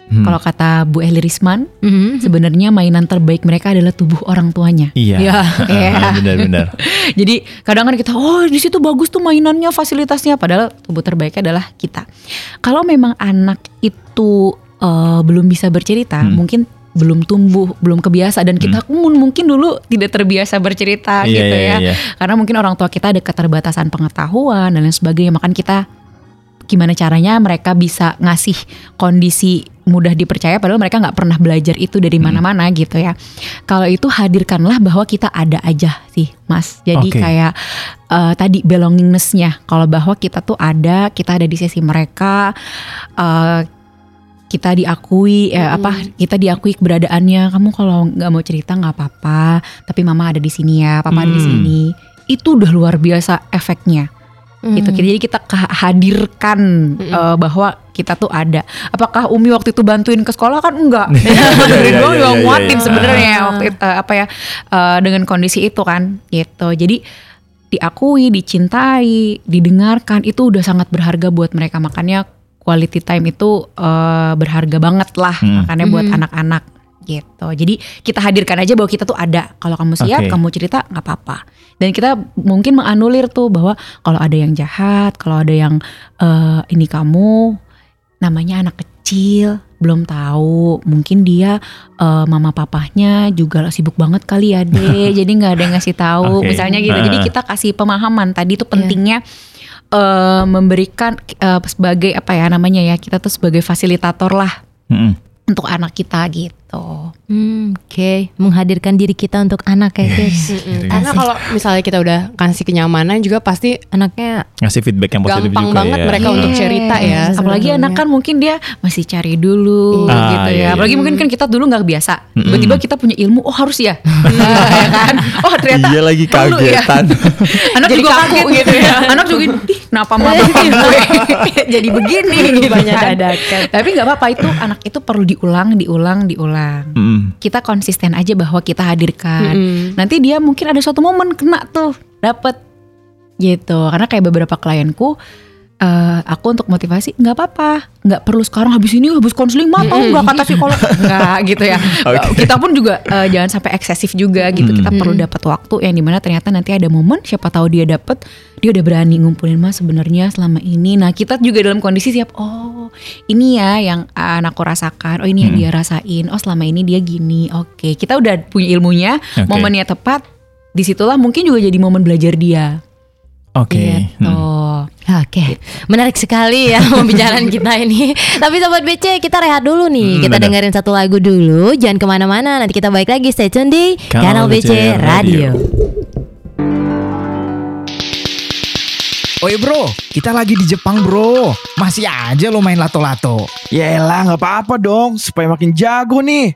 Hmm. Kalau kata Bu Ehli Risman, Mhm. sebenarnya mainan terbaik mereka adalah tubuh orang tuanya. Iya. Ya. Iya. Benar-benar. Jadi kadang kan kita, oh di situ bagus tuh mainannya, fasilitasnya, padahal tubuh terbaiknya adalah kita. Kalau memang anak itu eh, belum bisa bercerita, Hmm. mungkin belum tumbuh, belum kebiasa dan kita pun mungkin dulu tidak terbiasa bercerita Iya, gitu iya, ya. iya. Karena mungkin orang tua kita ada keterbatasan pengetahuan dan lain sebagainya, makan kita gimana caranya mereka bisa ngasih kondisi mudah dipercaya padahal mereka nggak pernah belajar itu dari Hmm. mana-mana gitu ya. Kalau itu hadirkanlah bahwa kita ada aja sih, Mas. Jadi Oke. kayak eh, tadi belongingness-nya kalau bahwa kita tuh ada, kita ada di sisi mereka eh, kita diakui eh, apa kita diakui keberadaannya. Kamu kalau nggak mau cerita nggak apa-apa. Tapi mama ada di sini ya papa ada di Hmm. sini. Itu udah luar biasa efeknya. Gitu. Mhm. jadi kita hadirkan eh, bahwa kita tuh ada. Apakah Umi waktu itu bantuin ke sekolah? Kan enggak. Dari Iya, doang iya, juga iya, nguatin iya. sebenarnya Ah. waktu itu eh, apa ya eh, dengan kondisi itu kan. Gitu. Jadi diakui dicintai didengarkan. Itu udah sangat berharga buat mereka. Makanya quality time itu eh, berharga banget lah Hmm. makanya buat Mhm. anak-anak gitu jadi kita hadirkan aja bahwa kita tuh ada kalau kamu siap Oke. kamu cerita nggak apa-apa dan kita mungkin menganulir tuh bahwa kalau ada yang jahat kalau ada yang eh, ini kamu namanya anak kecil belum tahu mungkin dia eh, mama papahnya juga sibuk banget kali ya deh jadi nggak ada yang ngasih tahu Oke. misalnya gitu jadi Ah. kita kasih pemahaman tadi itu pentingnya eh, memberikan eh, sebagai apa ya namanya ya kita tuh sebagai fasilitator lah Mm-mm. untuk anak kita gitu Hmm, Oke, menghadirkan diri kita untuk anak ya guys. Mm-mm. Karena kalau misalnya kita udah kasih kenyamanan juga pasti Anaknya Ngasih feedback yang positif gampang juga banget ya. mereka untuk Yes. cerita ya. apalagi anak kan mungkin dia masih cari dulu Ah, gitu iya, ya iya. apalagi mungkin kan kita dulu nggak biasa tiba-tiba kita punya ilmu oh harus ya ya kan oh ternyata Iya lagi ya. kagetan. anak Jadi juga kaku kaget gitu ya. anak juga ih kenapa mama jadi begini gitu Banyak kan. dadakan. tapi nggak apa-apa itu anak itu perlu diulang diulang diulang Mm-mm. kita konsisten aja bahwa kita hadirkan Mm-mm. nanti dia mungkin ada suatu momen kena tuh dapet gitu karena kayak beberapa klienku eh, aku untuk motivasi nggak apa-apa. Nggak perlu sekarang habis ini habis konseling mah tau nggak kata psikolog. Nggak gitu ya. Oke. kita pun juga eh, jangan sampai eksesif juga gitu. Kita Mm. perlu dapat waktu yang di mana ternyata nanti ada momen siapa tahu dia dapet dia udah berani ngumpulin mas sebenarnya selama ini. Nah kita juga dalam kondisi siap oh ini ya yang anakku rasakan oh ini yang Mm. dia rasain oh selama ini dia gini oke. Kita udah punya ilmunya Oke. momennya tepat di situlah mungkin juga jadi momen belajar dia Oke. gitu Mm. Oke, menarik sekali ya pembicaraan kita ini. Tapi sobat BC, kita rehat dulu nih. Hmm, kita benar. dengerin satu lagu dulu. Jangan ke mana-mana. Nanti kita balik lagi. Stay tune di Kanal Kanal BC BC Radio. Oi bro, kita lagi di Jepang bro. Masih aja lo main lato-lato. Yelah nggak apa-apa dong supaya makin jago nih.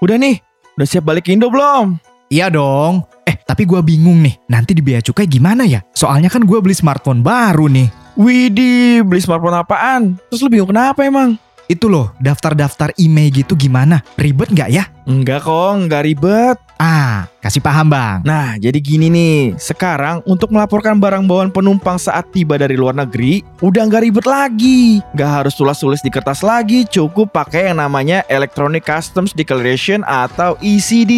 Udah nih, udah siap balik ke Indo belum? Iya dong. Eh tapi gua bingung nih, nanti di bea cukai gimana ya? Soalnya kan gua beli smartphone baru nih. Widih, beli smartphone apaan? Terus lu bingung kenapa emang? itu loh daftar-daftar email gitu gimana? Ribet nggak ya? Enggak kok, enggak ribet. Ah, kasih paham bang. Nah, jadi gini nih. Sekarang untuk melaporkan barang bawaan penumpang saat tiba dari luar negeri, udah nggak ribet lagi. Nggak harus tulis-tulis di kertas lagi, cukup pakai yang namanya Electronic Customs Declaration atau ECD.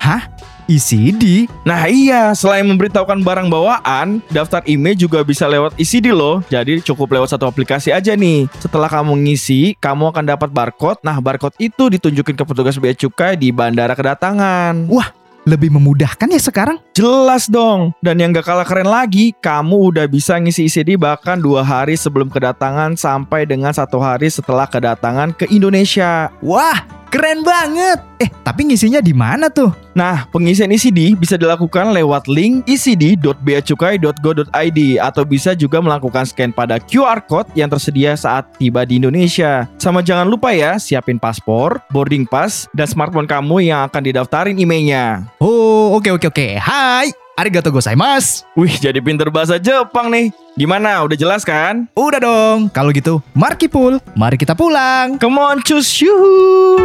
Hah? ECD? Nah iya, selain memberitahukan barang bawaan, daftar email juga bisa lewat ECD loh. Jadi cukup lewat satu aplikasi aja nih. Setelah kamu ngisi, kamu akan dapat barcode. Nah, barcode itu ditunjukin ke petugas bea cukai di bandara kedatangan. Wah, lebih memudahkan ya sekarang? Jelas dong. Dan yang gak kalah keren lagi, kamu udah bisa ngisi ECD bahkan dua hari sebelum kedatangan sampai dengan satu hari setelah kedatangan ke Indonesia. Wah, keren banget. Eh, tapi ngisinya di mana tuh? Nah, pengisian ECD bisa dilakukan lewat link ecd.beacukai.go.id atau bisa juga melakukan scan pada QR code yang tersedia saat tiba di Indonesia. Sama jangan lupa ya, siapin paspor, boarding pass, dan smartphone kamu yang akan didaftarin emailnya. Oh, oke oke oke. Hai, arigato gozaimasu. Wih, jadi pinter bahasa Jepang nih. Gimana, udah jelas kan? Udah dong. Kalau gitu, mari Kipul. Mari kita pulang. Come on, cus, yuhu!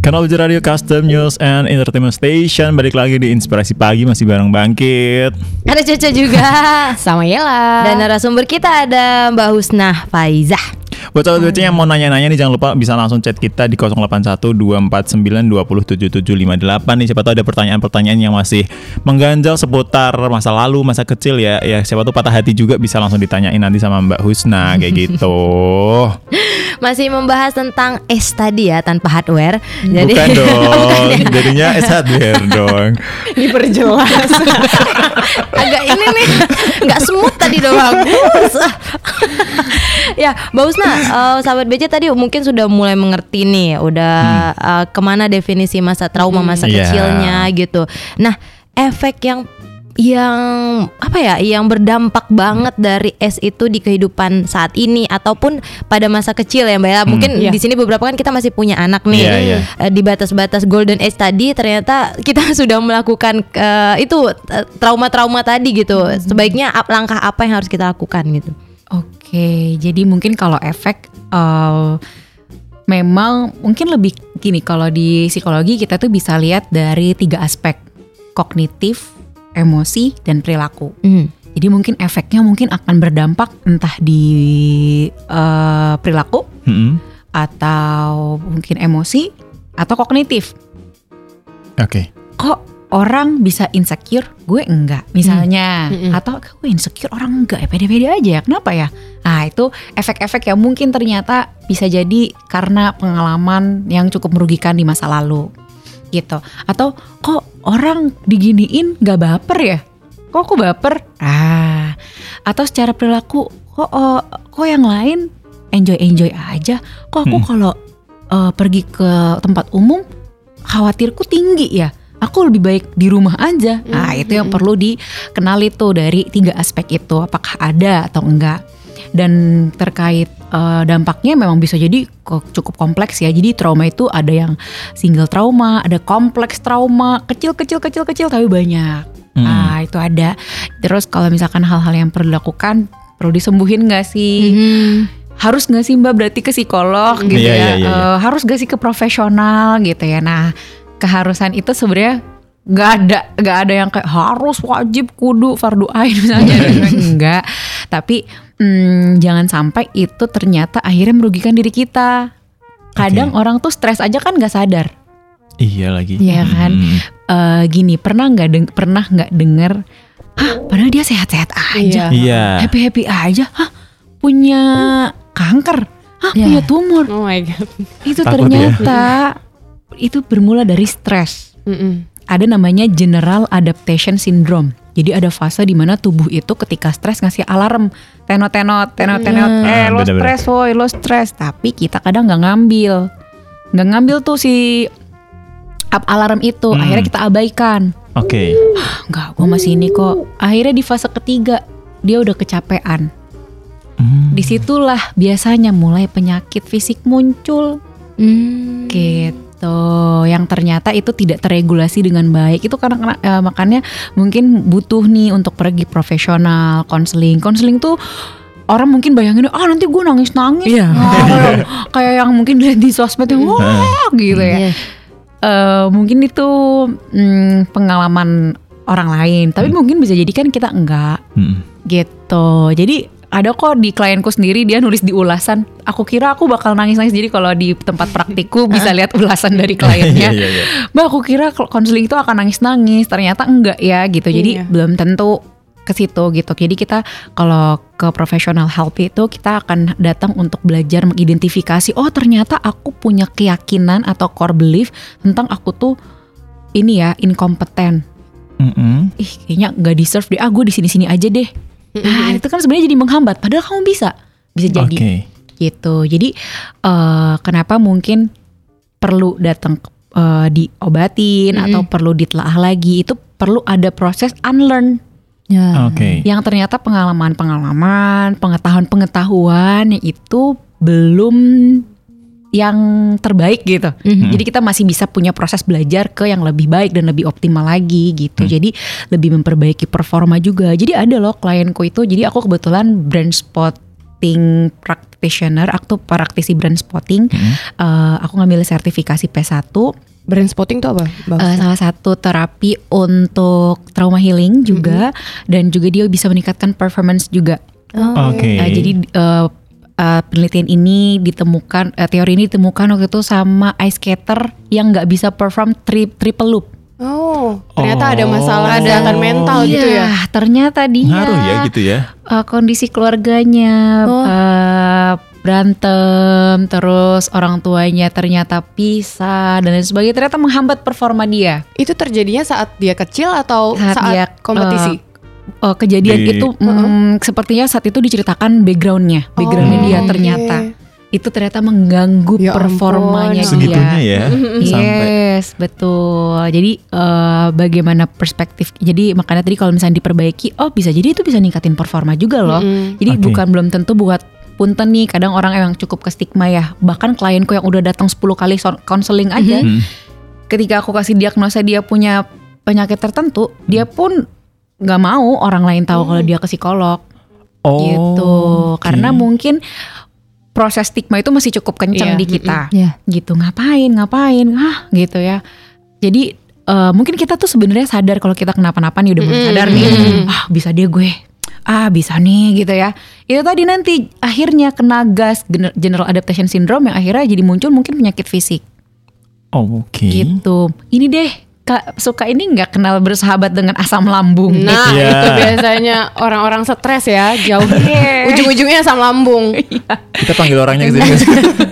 Kanal Uji Radio Custom News and Entertainment Station Balik lagi di Inspirasi Pagi masih bareng Bangkit Ada Caca juga. Sama Yela. Dan narasumber kita ada Mbak Husnah Faizah. Buat sahabat BC yang mau nanya-nanya nih jangan lupa bisa langsung chat kita di 081 249 27758 nih siapa tahu ada pertanyaan-pertanyaan yang masih mengganjal seputar masa lalu, masa kecil ya. Ya siapa tahu patah hati juga bisa langsung ditanyain nanti sama Mbak Husna kayak gitu. Masih membahas tentang es tadi ya tanpa hardware. Bukan dong. Jadinya es hardware dong. Diperjelas. agak ini nih nggak smooth tadi udah bagus ya Mbak Usna eh, sahabat BC tadi mungkin sudah mulai mengerti nih udah eh, ke mana definisi masa trauma masa Iya. kecilnya gitu nah efek yang yang apa ya yang berdampak banget dari es itu di kehidupan saat ini ataupun pada masa kecil ya Mbak ya mungkin Iya. di sini beberapa kan kita masih punya anak nih Iya, iya. Eh, di batas-batas golden age tadi ternyata kita sudah melakukan eh, itu eh, trauma-trauma tadi gitu. Sebaiknya ap- langkah apa yang harus kita lakukan gitu. Oke, jadi mungkin kalau efek eh, memang mungkin lebih gini kalau di psikologi kita tuh bisa lihat dari tiga aspek kognitif, emosi, dan perilaku. Jadi mungkin efeknya mungkin akan berdampak entah di eh, perilaku Mm-mm. atau mungkin emosi atau kognitif. Oke. Kok orang bisa insecure, gue enggak misalnya, Mm-mm. atau gue insecure orang enggak ya pede-pede aja ya, kenapa ya? Nah itu efek-efek yang mungkin ternyata bisa jadi karena pengalaman yang cukup merugikan di masa lalu, gitu. Atau kok orang diginiin nggak baper ya? Kok aku baper? Ah, atau secara perilaku, kok oh, kok yang lain enjoy-enjoy aja? Kok aku Mm. kalau eh, pergi ke tempat umum khawatirku tinggi ya? Aku lebih baik di rumah aja. Nah, itu yang perlu dikenali tuh dari tiga aspek itu, apakah ada atau enggak. Dan terkait eh, dampaknya memang bisa jadi cukup kompleks ya. Jadi trauma itu ada yang single trauma, ada kompleks trauma, kecil-kecil kecil-kecil tapi banyak. Hmm. Nah, itu ada. Terus kalau misalkan hal-hal yang perlu dilakukan perlu disembuhin nggak sih? harus nggak sih mbak berarti ke psikolog gitu Iya, ya iya, iya, iya. Eh, harus gak sih ke profesional gitu ya nah keharusan itu sebenarnya nggak ada nggak ada yang kayak harus wajib kudu fardu ain misalnya enggak tapi hmm, jangan sampai itu ternyata akhirnya merugikan diri kita kadang orang tuh stres aja kan nggak sadar Iya lagi. Iya kan? Mm. Eh, gini pernah nggak deng- pernah nggak dengar Hah, padahal dia sehat-sehat aja Iya. happy happy aja hah punya kanker hah Ya. punya tumor Oh my god. itu Takut ternyata itu bermula dari stres Mm-mm. Ada namanya general adaptation syndrome jadi ada fase di mana tubuh itu ketika stres ngasih alarm tenot tenot tenot tenot eh lo bener-bener. stres woi lo stres tapi kita kadang nggak ngambil nggak ngambil tuh si up alarm itu Hmm. akhirnya kita abaikan Oke. Enggak, gue masih ini kok. Akhirnya di fase ketiga dia udah kecapean. Hmm. Di situlah biasanya mulai penyakit fisik muncul. Hmm. Gitu. Yang ternyata itu tidak teregulasi dengan baik. Itu karena eh, makanya mungkin butuh nih untuk pergi profesional, konseling. Konseling tuh orang mungkin bayangin ah nanti gue nangis nangis Iya. kayak, kayak yang mungkin dilihat di sosmed yang wah gitu ya Iya. Eh, mungkin itu mm, pengalaman orang lain tapi mungkin bisa jadi kan kita enggak Mm. gitu jadi ada kok di klienku sendiri dia nulis di ulasan aku kira aku bakal nangis nangis jadi kalau di tempat praktikku bisa lihat ulasan dari kliennya Iya, iya, iya. Mbak aku kira konseling itu akan nangis-nangis, ternyata enggak ya gitu. Jadi Iya. belum tentu ke situ gitu. Jadi kita kalau ke professional help itu kita akan datang untuk belajar mengidentifikasi oh ternyata aku punya keyakinan atau core belief tentang aku tuh ini ya inkompeten. Mm-mm. Ih kayaknya nggak deserve deh. Ah gue di sini-sini aja deh. Nah itu kan sebenarnya jadi menghambat. Padahal kamu bisa, bisa jadi Oke. gitu. Jadi eh, kenapa mungkin perlu datang eh, diobatin atau perlu ditelaah lagi itu perlu ada proses unlearn Ya. Oke. yang ternyata pengalaman-pengalaman, pengetahuan-pengetahuan itu belum yang terbaik gitu. Jadi kita masih bisa punya proses belajar ke yang lebih baik dan lebih optimal lagi gitu. Jadi lebih memperbaiki performa juga. Jadi ada loh klienku itu. Jadi aku kebetulan brand spotting practitioner, aku tuh praktisi brand spotting. Eh, aku ngambil sertifikasi P1 Brand spotting tuh apa? Eh, salah satu terapi untuk trauma healing juga dan juga dia bisa meningkatkan performance juga. Oke. Eh, jadi eh, eh, penelitian ini ditemukan eh, teori ini ditemukan waktu itu sama ice skater yang nggak bisa perform tri- triple loop. oh, ternyata ada Oh. masalah kesehatan mental gitu ya. Iya, ternyata dia Ngaruh ya gitu ya. eh, kondisi keluarganya Oh. eh, berantem, terus orang tuanya ternyata pisah dan lain sebagainya ternyata menghambat performa dia. Itu terjadinya saat dia kecil atau Saat saat, dia, kompetisi? Oh, kejadian Di- itu mm, sepertinya saat itu diceritakan backgroundnya, backgroundnya Oh, dia oke. ternyata itu ternyata mengganggu Ya performanya ampun. Segitunya dia. ya. Sampai. Yes, betul. Jadi eh, bagaimana perspektif? Jadi makanya tadi kalau misalnya diperbaiki, oh bisa jadi itu bisa ningkatin performa juga loh. Mm-mm. Jadi Oke. bukan belum tentu buat punten nih. Kadang orang emang cukup ke stigma ya. Bahkan klienku yang udah datang 10 kali konseling aja, Hmm. ketika aku kasih diagnosa dia punya penyakit tertentu, dia pun nggak mau orang lain tahu kalau dia ke psikolog Oh. gitu. oke. Karena mungkin proses stigma itu masih cukup kencang Iya, di kita. Iya. Gitu. Ngapain? Ngapain? Ah, gitu ya. Jadi eh, mungkin kita tuh sebenarnya sadar kalau kita kenapa-napa nih udah mulai sadar nih. Ah, bisa dia gue. Ah, bisa nih gitu ya. Itu tadi nanti akhirnya kena gas gener- general adaptation syndrome yang akhirnya jadi muncul mungkin penyakit fisik Oh, Oke. gitu. Ini deh Kak suka ini nggak kenal bersahabat dengan asam lambung. Nah, Iya. itu biasanya orang-orang stres ya, jauh ujung-ujungnya asam lambung. Kita panggil orangnya gitu.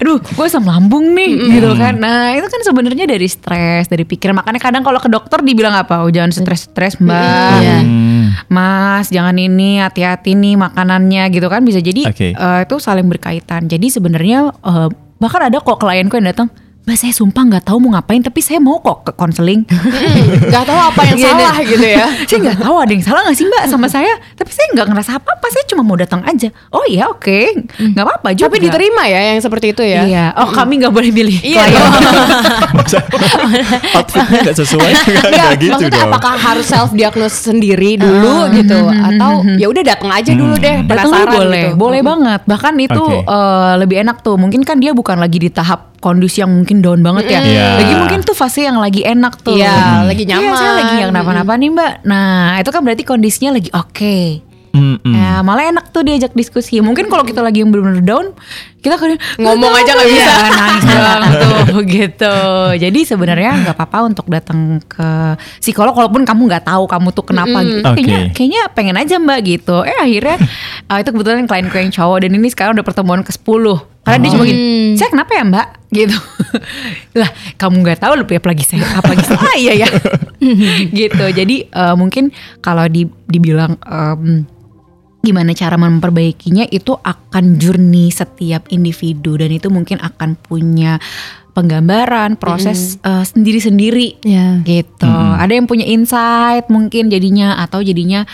aduh gue asam lambung nih gitu kan nah itu kan sebenarnya dari stres dari pikiran makanya kadang kalau ke dokter dibilang apa oh jangan stres-stres mbak Iya. Hmm. mas jangan ini hati-hati nih makanannya gitu kan bisa jadi Oke. eh, itu saling berkaitan jadi sebenarnya eh, bahkan ada kok klienku yang datang Mbak saya sumpah nggak tahu mau ngapain tapi saya mau kok ke konseling. Gak tahu apa yang Iya, salah gitu ya. saya nggak tahu ada yang salah nggak sih mbak sama saya. Tapi saya nggak ngerasa apa-apa. Saya cuma mau datang aja. Oh iya oke, nggak apa-apa juga. Tapi diterima ya yang seperti itu ya. Iya. Oh kami nggak boleh pilih. Iya. Masa outfitnya nggak sesuai nggak gitu maksudnya dong. apakah harus self diagnose sendiri dulu gitu atau ya udah datang aja dulu deh Datang penasaran boleh, gitu. boleh banget. Bahkan itu Oke. eh, lebih enak tuh. Mungkin kan dia bukan lagi di tahap kondisi yang mungkin down banget ya. Iya. Lagi mungkin tuh fase yang lagi enak tuh. Iya, lagi Iya, nyaman. saya lagi yang kenapa-napa nih mbak. Nah itu kan berarti kondisinya lagi oke. Mm-mm. Nah, malah enak tuh diajak diskusi. Mungkin kalau kita lagi yang benar-benar down, kita kadang Ngomong "Nggak aja nggak Mbak." bisa. Iya, nangis doang tuh gitu. Jadi sebenarnya nggak apa-apa untuk datang ke psikolog walaupun kamu nggak tahu kamu tuh kenapa gitu. Oke. Kayaknya kayaknya pengen aja Mbak gitu. Eh akhirnya ah, itu kebetulan klienku yang cowok dan ini sekarang udah pertemuan ke-10. Karena dia cuma gini, saya kenapa ya mbak? Gitu. lah kamu nggak tahu lebih apalagi saya, apalagi saya ya. gitu. Jadi eh, mungkin kalau di, dibilang em, gimana cara memperbaikinya itu akan journey setiap individu dan itu mungkin akan punya penggambaran proses eh, sendiri-sendiri Iya. gitu. Ada yang punya insight mungkin jadinya atau jadinya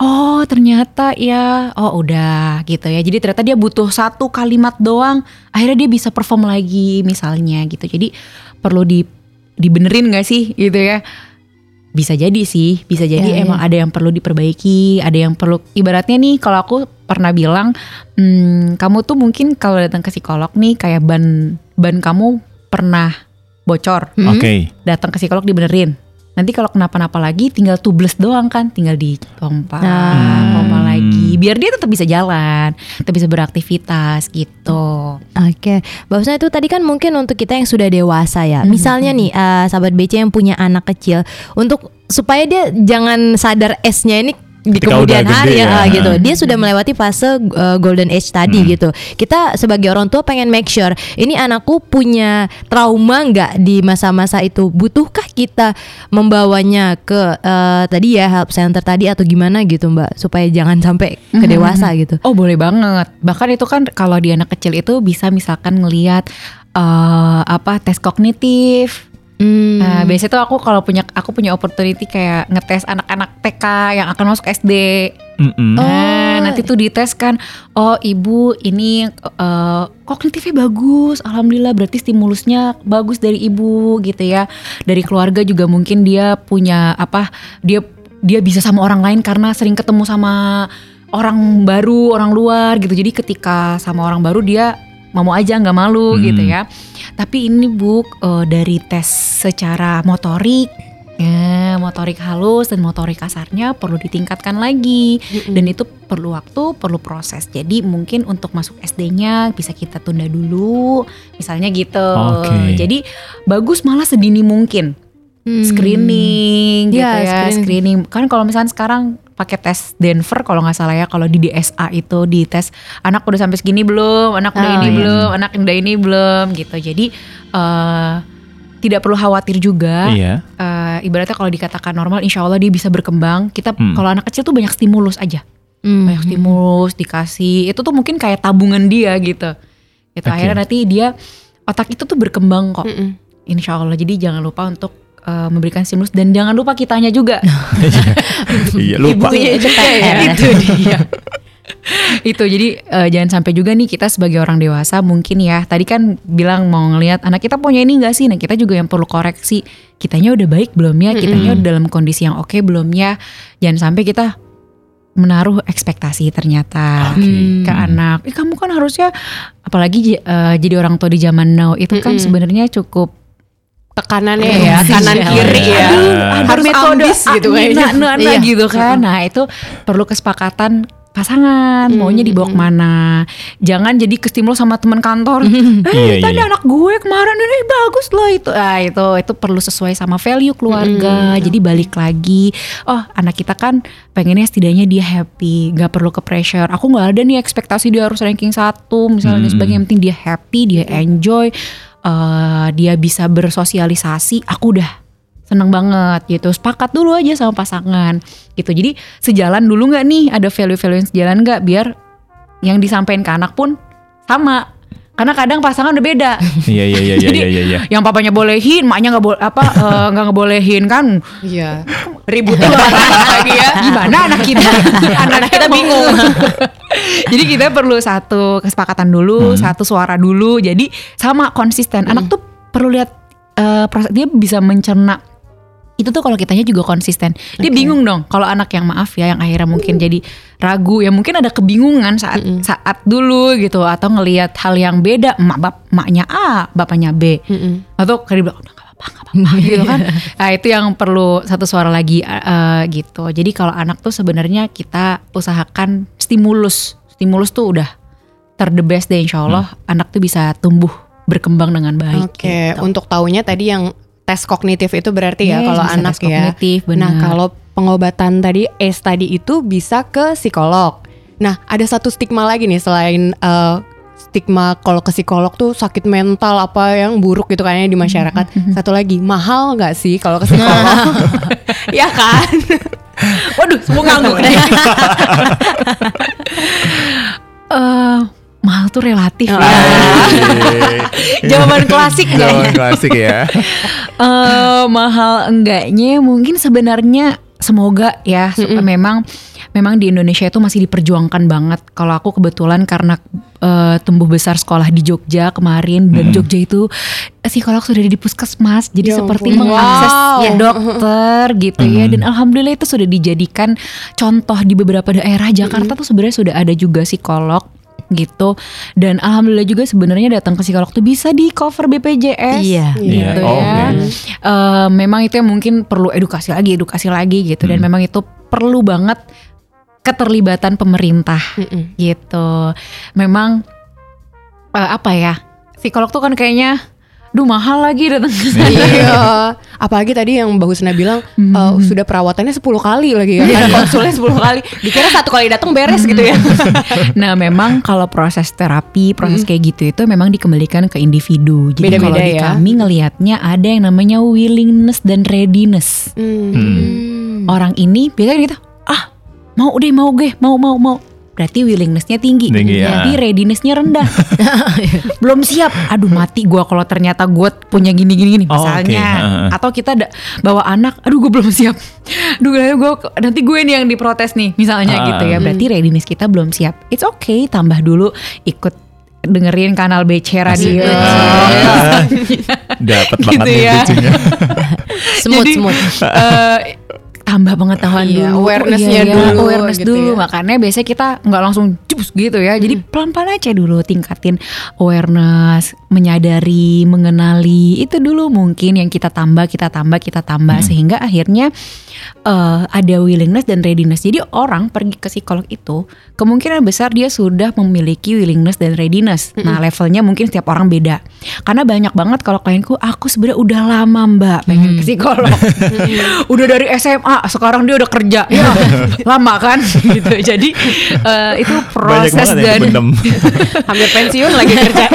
oh ternyata ya oh udah gitu ya. Jadi ternyata dia butuh satu kalimat doang akhirnya dia bisa perform lagi misalnya gitu. Jadi perlu di dibenerin gak sih gitu ya. bisa jadi sih, bisa jadi Ya, emang ada yang perlu diperbaiki, ada yang perlu ibaratnya nih kalau aku pernah bilang, hmm, kamu tuh mungkin kalau datang ke psikolog nih kayak ban ban kamu pernah bocor, Oke. datang ke psikolog dibenerin. Nanti kalau kenapa-napa lagi tinggal tubles doang kan, tinggal dipompa, Nah. pompa lagi, biar dia tetap bisa jalan, tetap bisa beraktivitas gitu. Oke, bagusnya itu tadi kan mungkin untuk kita yang sudah dewasa ya. Misalnya nih, eh, sahabat BC yang punya anak kecil, untuk supaya dia jangan sadar S-nya ini di Ketika kemudian udah hari gede ya, ya. gitu. Dia sudah melewati fase eh, golden age tadi gitu. Kita sebagai orang tua pengen make sure ini anakku punya trauma nggak di masa-masa itu. Butuhkah kita membawanya ke eh, tadi ya help center tadi atau gimana gitu, Mbak, supaya jangan sampai ke dewasa gitu. Oh boleh banget. Bahkan itu kan kalau di anak kecil itu bisa misalkan ngelihat eh, apa tes kognitif. Hmm. Nah, biasanya tuh aku kalau punya aku punya opportunity kayak ngetes anak-anak TK yang akan masuk SD. Mm-mm. Nah, nanti tuh dites kan, oh ibu ini eh, kognitifnya bagus, alhamdulillah berarti stimulusnya bagus dari ibu gitu ya. Dari keluarga juga mungkin dia punya apa, dia dia bisa sama orang lain karena sering ketemu sama orang baru, orang luar gitu. Jadi ketika sama orang baru dia mau aja nggak malu Hmm. gitu ya. Tapi ini bu eh, dari tes secara motorik Ya, motorik halus dan motorik kasarnya perlu ditingkatkan lagi dan itu perlu waktu, perlu proses. Jadi mungkin untuk masuk SD-nya bisa kita tunda dulu, misalnya gitu. Oke. Jadi bagus malah sedini mungkin Hmm. screening gitu Ya, ya, screening. screening. Kan kalau misalnya sekarang pakai tes Denver kalau nggak salah ya, kalau di DSA itu di tes anak udah sampai segini belum, anak udah Oh, ini iya. belum, anak udah ini belum gitu. Jadi eh, tidak perlu khawatir juga Iya. eh, ibaratnya kalau dikatakan normal, insya Allah dia bisa berkembang. Kita Hmm. kalau anak kecil tuh banyak stimulus aja, Hmm. banyak stimulus dikasih. Itu tuh mungkin kayak tabungan dia gitu. Gitu Oke. akhirnya nanti dia otak itu tuh berkembang kok, Mm-mm. insya Allah. Jadi jangan lupa untuk eh, memberikan stimulus dan jangan lupa kitanya juga. Iya, lupa. Ibunya juga ya. itu dia. itu jadi eh, jangan sampai juga nih kita sebagai orang dewasa mungkin ya tadi kan bilang mau ngelihat anak kita punya ini enggak sih nah kita juga yang perlu koreksi kitanya udah baik belum ya kitanya udah dalam kondisi yang oke belum ya jangan sampai kita menaruh ekspektasi ternyata Oke. ke anak eh kamu kan harusnya apalagi eh, jadi orang tua di zaman now itu kan sebenarnya cukup tekanannya Iya, ya sih, kanan iya. kiri ya. Aduh, harus ambis gitu kayaknya. Nah, nah, nah, Iya. gitu kan. Nah, itu perlu kesepakatan pasangan. Maunya dibawa ke mana. Jangan jadi kestimulus sama teman kantor. Eh Iya, iya, tadi iya. anak gue kemarin ini bagus loh itu. Ah itu itu perlu sesuai sama value keluarga. Jadi balik lagi oh anak kita kan pengennya setidaknya dia happy nggak perlu ke pressure. Aku nggak ada nih ekspektasi dia harus ranking satu misalnya dan Mm-mm. sebagainya. Yang penting dia happy dia enjoy eh, dia bisa bersosialisasi aku udah seneng banget gitu. Sepakat dulu aja sama pasangan gitu. Jadi sejalan dulu nggak nih? Ada value-value yang sejalan nggak? Biar yang disampaikan ke anak pun sama karena kadang pasangan udah beda. Iya, iya, iya, iya, Jadi, iya, iya, yang papanya bolehin maknya nggak boleh apa eh, nggak ngebolehin kan? Iya. Ribut lagi ya. Gimana anak kita? Anak kita bingung. jadi kita perlu satu kesepakatan dulu satu suara dulu. Jadi sama konsisten. Anak tuh perlu lihat eh, proses dia bisa mencerna itu tuh kalau kitanya juga konsisten. Dia bingung dong kalau anak yang maaf ya yang akhirnya mungkin jadi ragu ya mungkin ada kebingungan saat saat dulu gitu atau ngelihat hal yang beda emak bap maknya A bapaknya B. Mm-mm. atau kayak bilang udah gak apa-apa gak apa-apa gitu kan. Nah itu yang perlu satu suara lagi eh, gitu. Jadi kalau anak tuh sebenarnya kita usahakan stimulus. Stimulus tuh udah ter the best deh insya Allah anak tuh bisa tumbuh berkembang dengan baik Oke, gitu. untuk taunya tadi yang tes kognitif itu berarti ya Yes, kalau anak tes ya. kognitif, Nah, kalau pengobatan tadi ACE tadi itu bisa ke psikolog. Nah, ada satu stigma lagi nih selain eh, stigma kalau ke psikolog tuh sakit mental apa yang buruk gitu kayaknya di masyarakat. Satu lagi, mahal nggak sih kalau ke psikolog? ya kan? waduh semua ngangguk deh Eh, mahal tuh relatif ya jawaban klasik Jawaban kayaknya klasik ya. Eh, mahal enggaknya mungkin sebenarnya semoga ya supaya memang memang di Indonesia itu masih diperjuangkan banget. Kalau aku kebetulan karena eh, tumbuh besar sekolah di Jogja kemarin dan Jogja itu psikolog sudah di puskesmas, jadi Ya seperti ampun. mengakses Wow. ya dokter gitu ya. Dan alhamdulillah itu sudah dijadikan contoh di beberapa daerah Jakarta tuh sebenarnya sudah ada juga psikolog gitu dan alhamdulillah juga sebenarnya datang ke psikolog tuh bisa di cover BPJS Iya. gitu Iya, oh, ya. oke. Eh, memang itu yang mungkin perlu edukasi lagi, edukasi lagi gitu dan Hmm. memang itu perlu banget keterlibatan pemerintah Mm-mm. gitu. Memang eh, apa ya? Psikolog tuh kan kayaknya duh mahal lagi datang ke sana. iya. Apalagi tadi yang Mbak Husna bilang eh, sudah perawatannya 10 kali lagi ya. Kan konsulnya 10 kali. Dikira satu kali datang beres gitu ya. nah, memang kalau proses terapi, proses kayak gitu itu memang dikembalikan ke individu. Jadi Beda-beda kalau di ya. kami ngelihatnya ada yang namanya willingness dan readiness. Hmm. Orang ini biasanya kita ah mau deh mau gue mau mau mau berarti willingnessnya tinggi, Tinggi, ya. tapi readinessnya rendah. Belum siap. Aduh mati gue kalau ternyata gue punya gini gini gini Oh, misalnya. Oke. Heeh. atau kita da- bawa anak. Aduh gue belum siap. Aduh gue nanti gue nih yang diprotes nih misalnya Ah. gitu ya. Berarti readiness kita belum siap. It's okay tambah dulu ikut dengerin kanal BC Radio Dapat Gitu banget nih ya. Smooth, Jadi, smooth. eh, tambah pengetahuan Iya, dulu. awareness-nya Oh, iya, dulu, awareness gitu dulu. ya. makanya biasanya kita nggak langsung jus gitu ya. Jadi pelan pelan aja dulu tingkatin awareness menyadari mengenali. Itu dulu mungkin yang kita tambah kita tambah kita tambah. Sehingga akhirnya eh, ada willingness dan readiness. Jadi orang pergi ke psikolog itu kemungkinan besar dia sudah memiliki willingness dan readiness. Nah levelnya mungkin setiap orang beda. Karena banyak banget kalau klienku aku sebenarnya udah lama mbak pengen ke psikolog. Udah dari SMA sekarang dia udah kerja. Ya lama kan? Gitu. Jadi eh, itu proses dan. Hampir pensiun lagi kerja.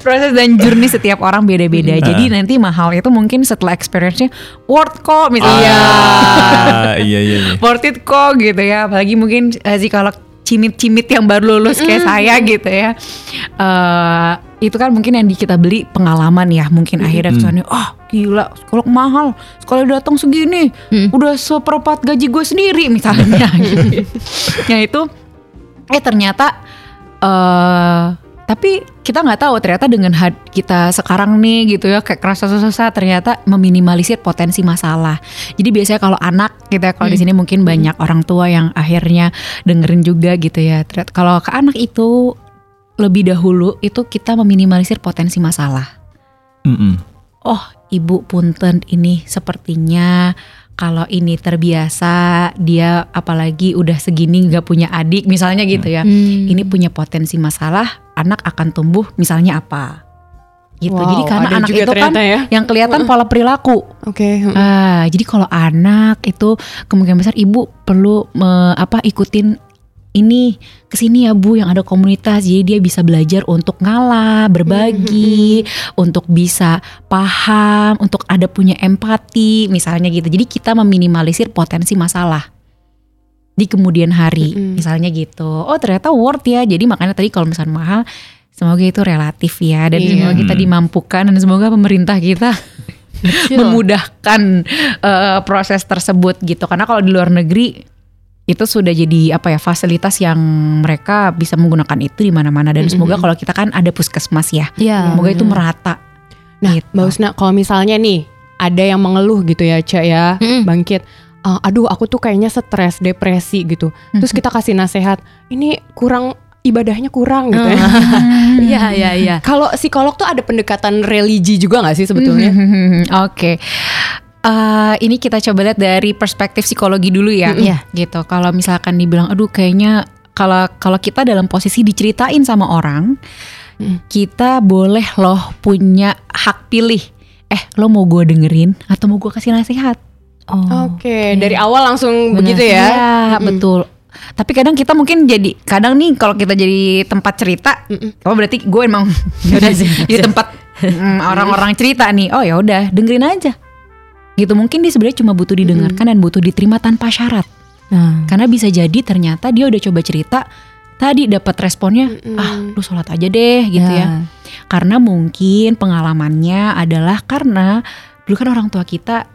Proses dan journey setiap orang beda-beda. Jadi nanti mahal itu mungkin setelah experience-nya worth kok misalnya Ah, iya iya iya. worth it kok gitu ya. Apalagi mungkin eh, psikolog cimit-cimit yang baru lulus kayak saya gitu ya. Eh itu kan mungkin yang di kita beli pengalaman ya mungkin akhirnya kesannya oh gila psikolog mahal sekali datang segini udah seperempat gaji gue sendiri misalnya gitu. ya itu eh ternyata eh tapi kita nggak tahu ternyata dengan had- kita sekarang nih gitu ya kayak kerasa susah ternyata meminimalisir potensi masalah. Jadi biasanya kalau anak gitu ya kalau di sini mungkin banyak orang tua yang akhirnya dengerin juga gitu ya. Ternyata kalau ke anak itu lebih dahulu itu kita meminimalisir potensi masalah Mm-mm. oh ibu punten ini sepertinya kalau ini terbiasa dia apalagi udah segini nggak punya adik misalnya gitu ya Hmm. ini punya potensi masalah anak akan tumbuh misalnya apa gitu Wow, jadi karena anak juga itu kan ya. yang kelihatan pola perilaku Oke. hmm. Ah, jadi kalau anak itu kemungkinan besar ibu perlu me- apa ikutin ini ke sini ya bu yang ada komunitas. Jadi dia bisa belajar untuk ngalah berbagi untuk bisa paham untuk ada punya empati misalnya gitu. Jadi kita meminimalisir potensi masalah di kemudian hari Mm-mm. misalnya gitu. Oh ternyata worth ya. Jadi makanya tadi kalau misalnya mahal semoga itu relatif ya. Dan Iya. semoga kita dimampukan dan semoga pemerintah kita memudahkan eh, proses tersebut gitu. Karena kalau di luar negeri itu sudah jadi apa ya fasilitas yang mereka bisa menggunakan itu di mana-mana dan semoga kalau kita kan ada puskesmas ya Iya. semoga itu merata Nah, Gitu. Mbak Husna, kalau misalnya nih ada yang mengeluh gitu ya, Cak ya, Mm-mm. bangkit. "Ah, aduh, aku tuh kayaknya stres, depresi gitu. Terus kita kasih nasehat, ini kurang ibadahnya kurang gitu ya. Iya, iya, iya. Kalau psikolog tuh ada pendekatan religi juga nggak sih sebetulnya? Oke. Eh, ini kita coba lihat dari perspektif psikologi dulu ya. Iya. Gitu. Kalau misalkan dibilang aduh kayaknya kalau kalau kita dalam posisi diceritain sama orang, kita boleh loh punya hak pilih. Eh, lo mau gue dengerin atau mau gue kasih nasihat? Oh. Oke, dari awal langsung Benar. begitu ya. Iya, betul. Tapi kadang kita mungkin jadi kadang nih kalau kita jadi tempat cerita, oh berarti gue emang udah jadi tempat mm, orang-orang cerita nih. Oh ya udah, dengerin aja. Gitu mungkin dia sebenarnya cuma butuh didengarkan dan butuh diterima tanpa syarat. Nah. Karena bisa jadi ternyata dia udah coba cerita tadi dapat responnya, ah lu sholat aja deh gitu ya. Karena mungkin pengalamannya adalah karena dulu kan orang tua kita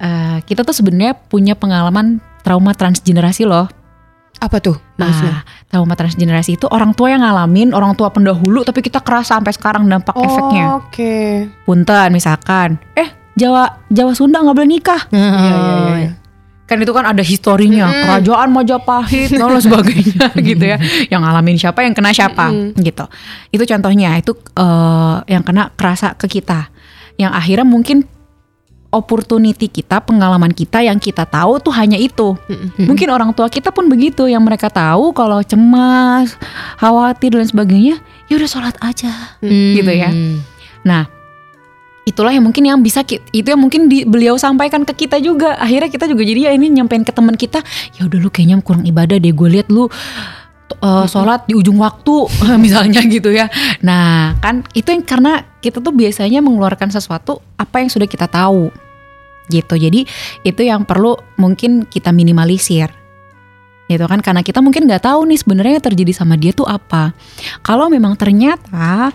eh, kita tuh sebenarnya punya pengalaman trauma transgenerasi loh. Apa tuh maksudnya? Nah, trauma transgenerasi itu orang tua yang ngalamin, orang tua pendahulu tapi kita kerasa sampai sekarang dampak Oh, efeknya. Oke. Punten misalkan, eh Jawa Jawa Sunda nggak boleh nikah. Iya, iya, iya. Kan itu kan ada historinya, kerajaan Majapahit dan lain sebagainya gitu ya. Yang ngalamin siapa, yang kena siapa gitu. Itu contohnya, itu eh, yang kena kerasa ke kita. Yang akhirnya mungkin opportunity kita, pengalaman kita yang kita tahu tuh hanya itu. Mungkin orang tua kita pun begitu, yang mereka tahu kalau cemas, khawatir dan sebagainya, ya udah sholat aja, gitu ya. Nah, itulah yang mungkin yang bisa itu yang mungkin di- beliau sampaikan ke kita juga. Akhirnya kita juga jadi ya ini nyampein ke teman kita, ya udah lu kayaknya kurang ibadah deh. Gue lihat lu uh, sholat di ujung waktu misalnya gitu ya. Nah, kan itu yang karena kita tuh biasanya mengeluarkan sesuatu apa yang sudah kita tahu. Gitu. Jadi itu yang perlu mungkin kita minimalisir. Gitu kan karena kita mungkin nggak tahu nih sebenarnya yang terjadi sama dia tuh apa. Kalau memang ternyata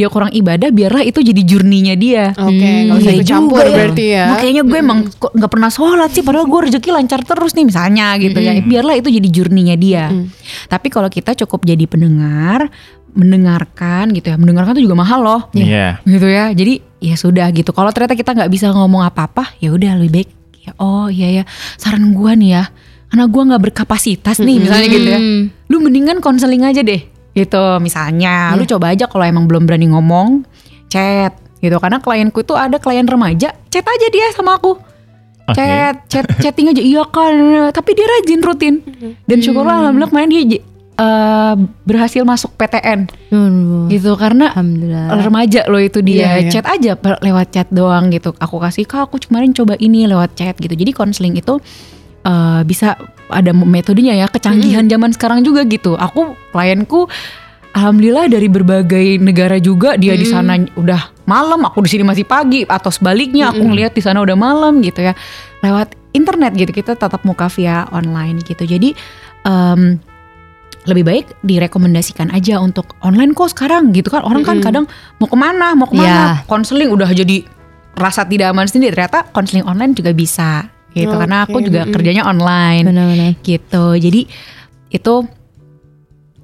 dia kurang ibadah biarlah itu jadi jurninya dia. Oke, Hmm, usah iya ikut campur juga ya. berarti ya. Makanya gue emang kok nggak pernah sholat sih padahal gue rezeki lancar terus nih misalnya gitu ya. Biarlah itu jadi jurninya dia. Mm. Tapi kalau kita cukup jadi pendengar, mendengarkan gitu ya. Mendengarkan tuh juga mahal loh. Iya. Gitu ya. Jadi ya sudah gitu. Kalau ternyata kita nggak bisa ngomong apa-apa, ya udah lebih baik ya oh iya ya. Saran gue nih ya. Karena gue nggak berkapasitas nih misalnya gitu ya. Lu mendingan konseling aja deh. Gitu misalnya. Lu coba aja kalau emang belum berani ngomong, chat gitu. Karena klienku itu ada klien remaja chat aja dia sama aku. Chat chat chatting aja. Iya kan tapi dia rajin rutin. Dan syukurlah alhamdulillah kemarin dia eh, berhasil masuk PTN gitu karena Alhamdulillah. remaja loh itu dia. Iya, iya. chat aja lewat chat doang gitu. Aku kasih kak aku kemarin coba ini lewat chat gitu. Jadi konseling itu eh, bisa ada metodenya ya kecanggihan zaman sekarang juga gitu. Aku klienku alhamdulillah dari berbagai negara juga dia di sana udah malam aku di sini masih pagi atau sebaliknya aku ngelihat di sana udah malam gitu ya. Lewat internet gitu kita tatap muka via online gitu. Jadi em, lebih baik direkomendasikan aja untuk online kok sekarang gitu kan. Orang kan kadang mau ke mana mau ke mana konseling udah jadi rasa tidak aman sendiri. Ternyata konseling online juga bisa gitu karena aku juga mm-mm. kerjanya online Benar-benar. gitu jadi itu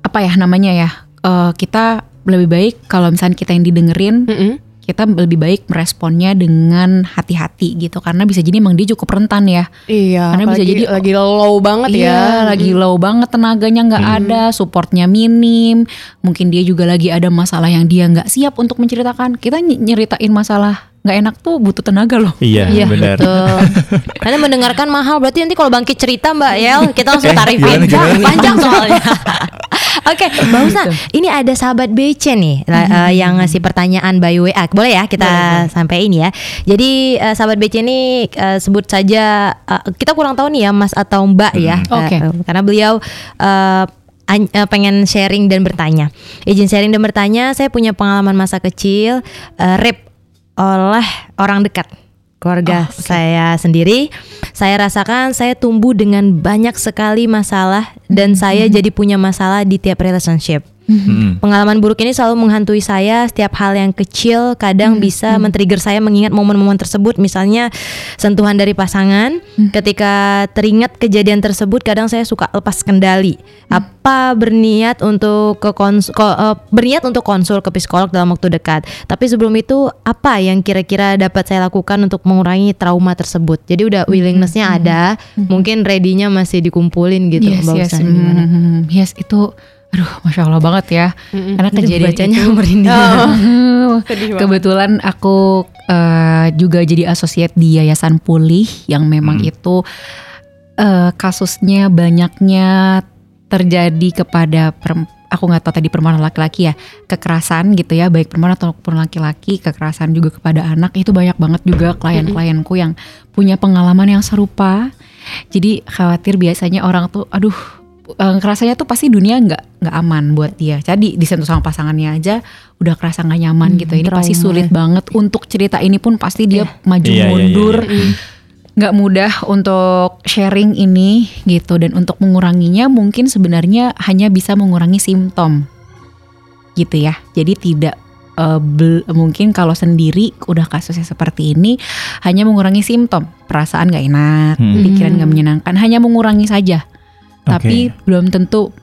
apa ya namanya ya eh, kita lebih baik kalau misalnya kita yang didengerin Mm-mm. kita lebih baik meresponnya dengan hati-hati gitu karena bisa jadi emang dia cukup rentan ya Iya, Karena bisa jadi- lagi low banget ya. Iya, lagi low banget tenaganya nggak ada, supportnya minim. Mungkin dia juga lagi ada masalah yang dia nggak siap untuk menceritakan. Kita ny- nyeritain masalah nggak enak tuh butuh tenaga loh. Iya, Iya benar. betul. Karena mendengarkan mahal berarti nanti kalau bangkit cerita Mbak Yel kita langsung Eh, tarif gimana, panjang, gimana? panjang soalnya. Oke, Mbak Husna, ini ada sahabat BC nih la- eh, yang ngasih pertanyaan by WA. Boleh ya kita sampai ini ya. Jadi eh, sahabat BC ini eh, sebut saja eh, kita kurang tahu nih ya Mas atau Mbak ya. Oke. Eh, eh, karena beliau eh, an- eh, pengen sharing dan bertanya. Izin sharing dan bertanya, saya punya pengalaman masa kecil eh, rape oleh orang dekat keluarga saya sendiri. Saya rasakan saya tumbuh dengan banyak sekali masalah dan saya jadi punya masalah di tiap relationship. Mm-mm. Pengalaman buruk ini selalu menghantui saya. Setiap hal yang kecil kadang bisa men-trigger saya mengingat momen-momen tersebut. Misalnya sentuhan dari pasangan. Ketika teringat kejadian tersebut, kadang saya suka lepas kendali. Apa berniat untuk ke kons- ko- eh, berniat untuk konsul ke psikolog dalam waktu dekat. Tapi sebelum itu, apa yang kira-kira dapat saya lakukan untuk mengurangi trauma tersebut? Jadi udah willingnessnya ada, mungkin ready-nya masih dikumpulin gitu. yes, Mbak yes, Usan, gimana? mm, yes itu, aduh, masya Allah banget ya. Karena Aduh, kejadian bacanya itu, merinding. Oh, kebetulan aku eh, juga jadi asosiat di Yayasan Pulih yang memang itu eh, kasusnya banyaknya terjadi kepada perem- aku nggak tahu tadi perempuan atau laki-laki ya kekerasan gitu ya baik perempuan ataupun laki-laki kekerasan juga kepada anak itu banyak banget juga klien-klienku yang punya pengalaman yang serupa. Jadi khawatir biasanya orang tuh aduh kerasanya tuh pasti dunia nggak nggak aman buat dia. Jadi disentuh sama pasangannya aja udah kerasa nggak nyaman gitu. Ini pasti trauma sulit banget. Untuk cerita ini pun pasti dia maju Iya, iya, iya, mundur. iya. nggak mudah untuk sharing ini gitu. Dan untuk menguranginya mungkin sebenarnya hanya bisa mengurangi simptom. Gitu ya. Jadi tidak eh, bel- mungkin kalau sendiri udah kasusnya seperti ini hanya mengurangi simptom, perasaan gak enak, Hmm. pikiran gak menyenangkan, hanya mengurangi saja. Tapi belum tentu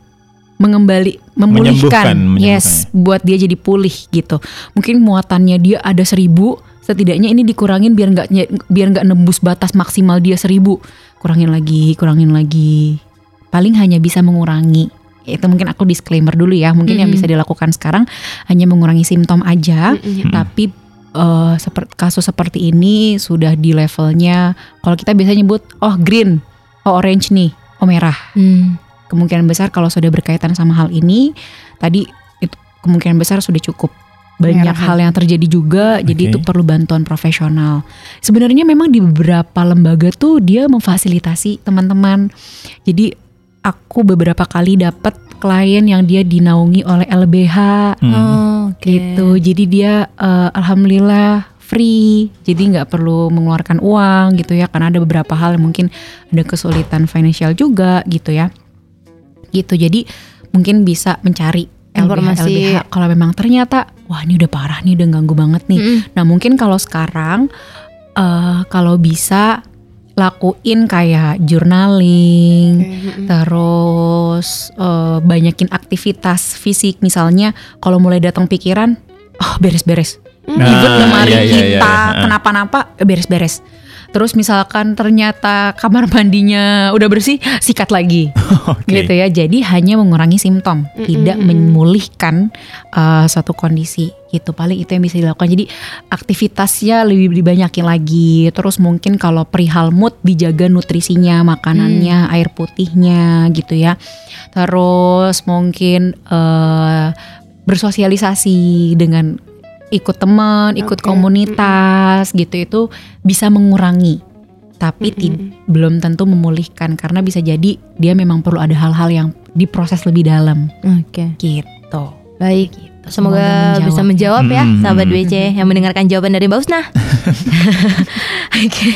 mengembali memulihkan, Menyembuhkan, yes, buat dia jadi pulih gitu. Mungkin muatannya dia ada seribu, setidaknya ini dikurangin biar nggak biar nggak nembus batas maksimal dia seribu, kurangin lagi, kurangin lagi. Paling hanya bisa mengurangi. Itu mungkin aku disclaimer dulu ya. Mungkin yang bisa dilakukan sekarang hanya mengurangi simptom aja, tapi eh, seperti kasus seperti ini sudah di levelnya. Kalau kita biasa nyebut oh green, oh orange nih, merah Hmm. kemungkinan besar kalau sudah berkaitan sama hal ini tadi itu kemungkinan besar sudah cukup banyak Merah. hal yang terjadi juga jadi Oke. itu perlu bantuan profesional sebenarnya memang di beberapa lembaga tuh dia memfasilitasi teman-teman jadi aku beberapa kali dapat klien yang dia dinaungi oleh LBH Hmm. Oh, oke. gitu jadi dia eh, alhamdulillah free jadi nggak perlu mengeluarkan uang gitu ya karena ada beberapa hal yang mungkin ada kesulitan financial juga gitu ya. Gitu jadi mungkin bisa mencari Informasi. LBH, LBH kalau memang ternyata wah ini udah parah nih udah ganggu banget nih. Mm-mm. nah mungkin kalau sekarang eh kalau bisa lakuin kayak journaling terus eh, banyakin aktivitas fisik. Misalnya kalau mulai datang pikiran oh beres-beres Nah, ribet lemari iya, iya, iya, kita iya. kenapa-napa eh, beres-beres. Terus misalkan ternyata kamar mandinya udah bersih sikat lagi. Oke. gitu ya jadi hanya mengurangi simptom tidak memulihkan eh, suatu kondisi gitu paling itu yang bisa dilakukan. Jadi aktivitasnya lebih dibanyakin lagi. Terus mungkin kalau perihal mood dijaga nutrisinya makanannya air putihnya gitu ya. Terus mungkin eh, bersosialisasi dengan ikut teman ikut komunitas gitu itu bisa mengurangi tapi ti- belum tentu memulihkan karena bisa jadi dia memang perlu ada hal-hal yang diproses lebih dalam Oke. gitu. Baik. Gitu. Semoga, bisa menjawab ya Hmm. sahabat BC yang mendengarkan jawaban dari Mbak Usna. Oke.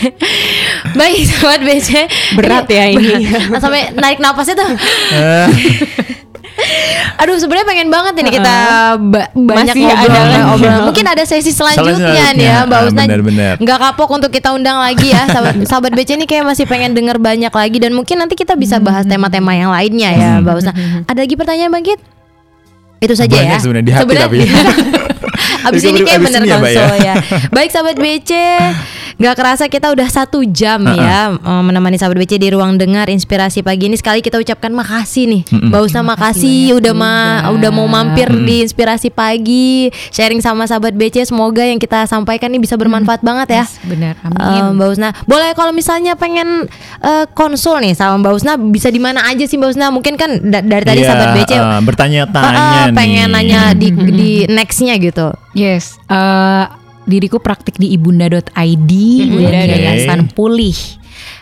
Baik sahabat BC. Berat ya ini. Berat. Sampai narik napasnya tuh. Aduh sebenarnya pengen banget ini kita ba- banyak Masih ngobrol, ada. Mungkin ada sesi selanjutnya Selanjutnya, nih ya Mbak ah, Usna. Nggak kapok untuk kita undang lagi ya sahabat, sahabat BC ini kayak masih pengen denger banyak lagi dan mungkin nanti kita bisa bahas tema-tema yang lainnya ya Mbak Usna. Ada lagi pertanyaan Bang Kit? Itu saja Banyak ya. sebenarnya di hati tapi. Abis ini kayak bener ya, Mbak, ya? ya. Baik sahabat BC, nggak kerasa kita udah satu jam ya eh, menemani sahabat BC di ruang dengar inspirasi pagi ini. Sekali kita ucapkan makasih nih, Mbak Usna makasih udah ma udah mau mampir di inspirasi pagi, sharing sama sahabat BC. Semoga yang kita sampaikan ini bisa bermanfaat banget ya. Benar, Eh, amin. Mbak Usna, boleh kalau misalnya pengen eh, konsul nih sama Mbak Usna bisa di mana aja sih Mbak Usna? Mungkin kan da- dari tadi Iya, sahabat BC eh, bertanya-tanya eh, nih. pengen nanya di di nextnya gitu. Yes, eh, diriku praktik di ibunda.id, Ibunda Oke. Yayasan Pulih.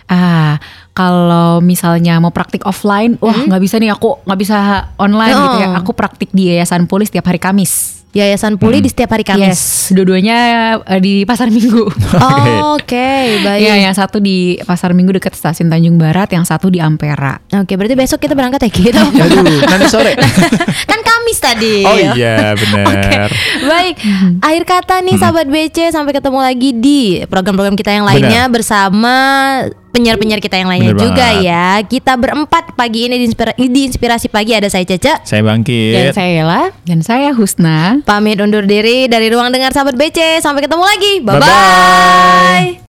Ah, kalau misalnya mau praktik offline, wah nggak bisa nih aku nggak bisa online gitu ya. Oh. Aku praktik di Yayasan Pulih setiap hari Kamis. Yayasan Pulih di setiap hari Kamis. Yes, dua-duanya eh, di Pasar Minggu. Oh, Oke, baik. Iya, yang satu di Pasar Minggu dekat stasiun Tanjung Barat, yang satu di Ampera. Oke, berarti besok kita berangkat ya gitu. Aduh, nanti sore. kan Kamis tadi. Oh iya, benar. Baik, akhir kata nih sahabat BC sampai ketemu lagi di program-program kita yang lainnya bersama penyiar-penyiar kita yang lainnya Bener juga banget. ya. Kita berempat pagi ini di, Inspira- di inspirasi pagi ada saya Caca. Saya bangkit. Dan saya Ella. Dan saya Husna. Pamit undur diri dari ruang dengar sahabat BC. Sampai ketemu lagi. Bye Bye-bye. bye.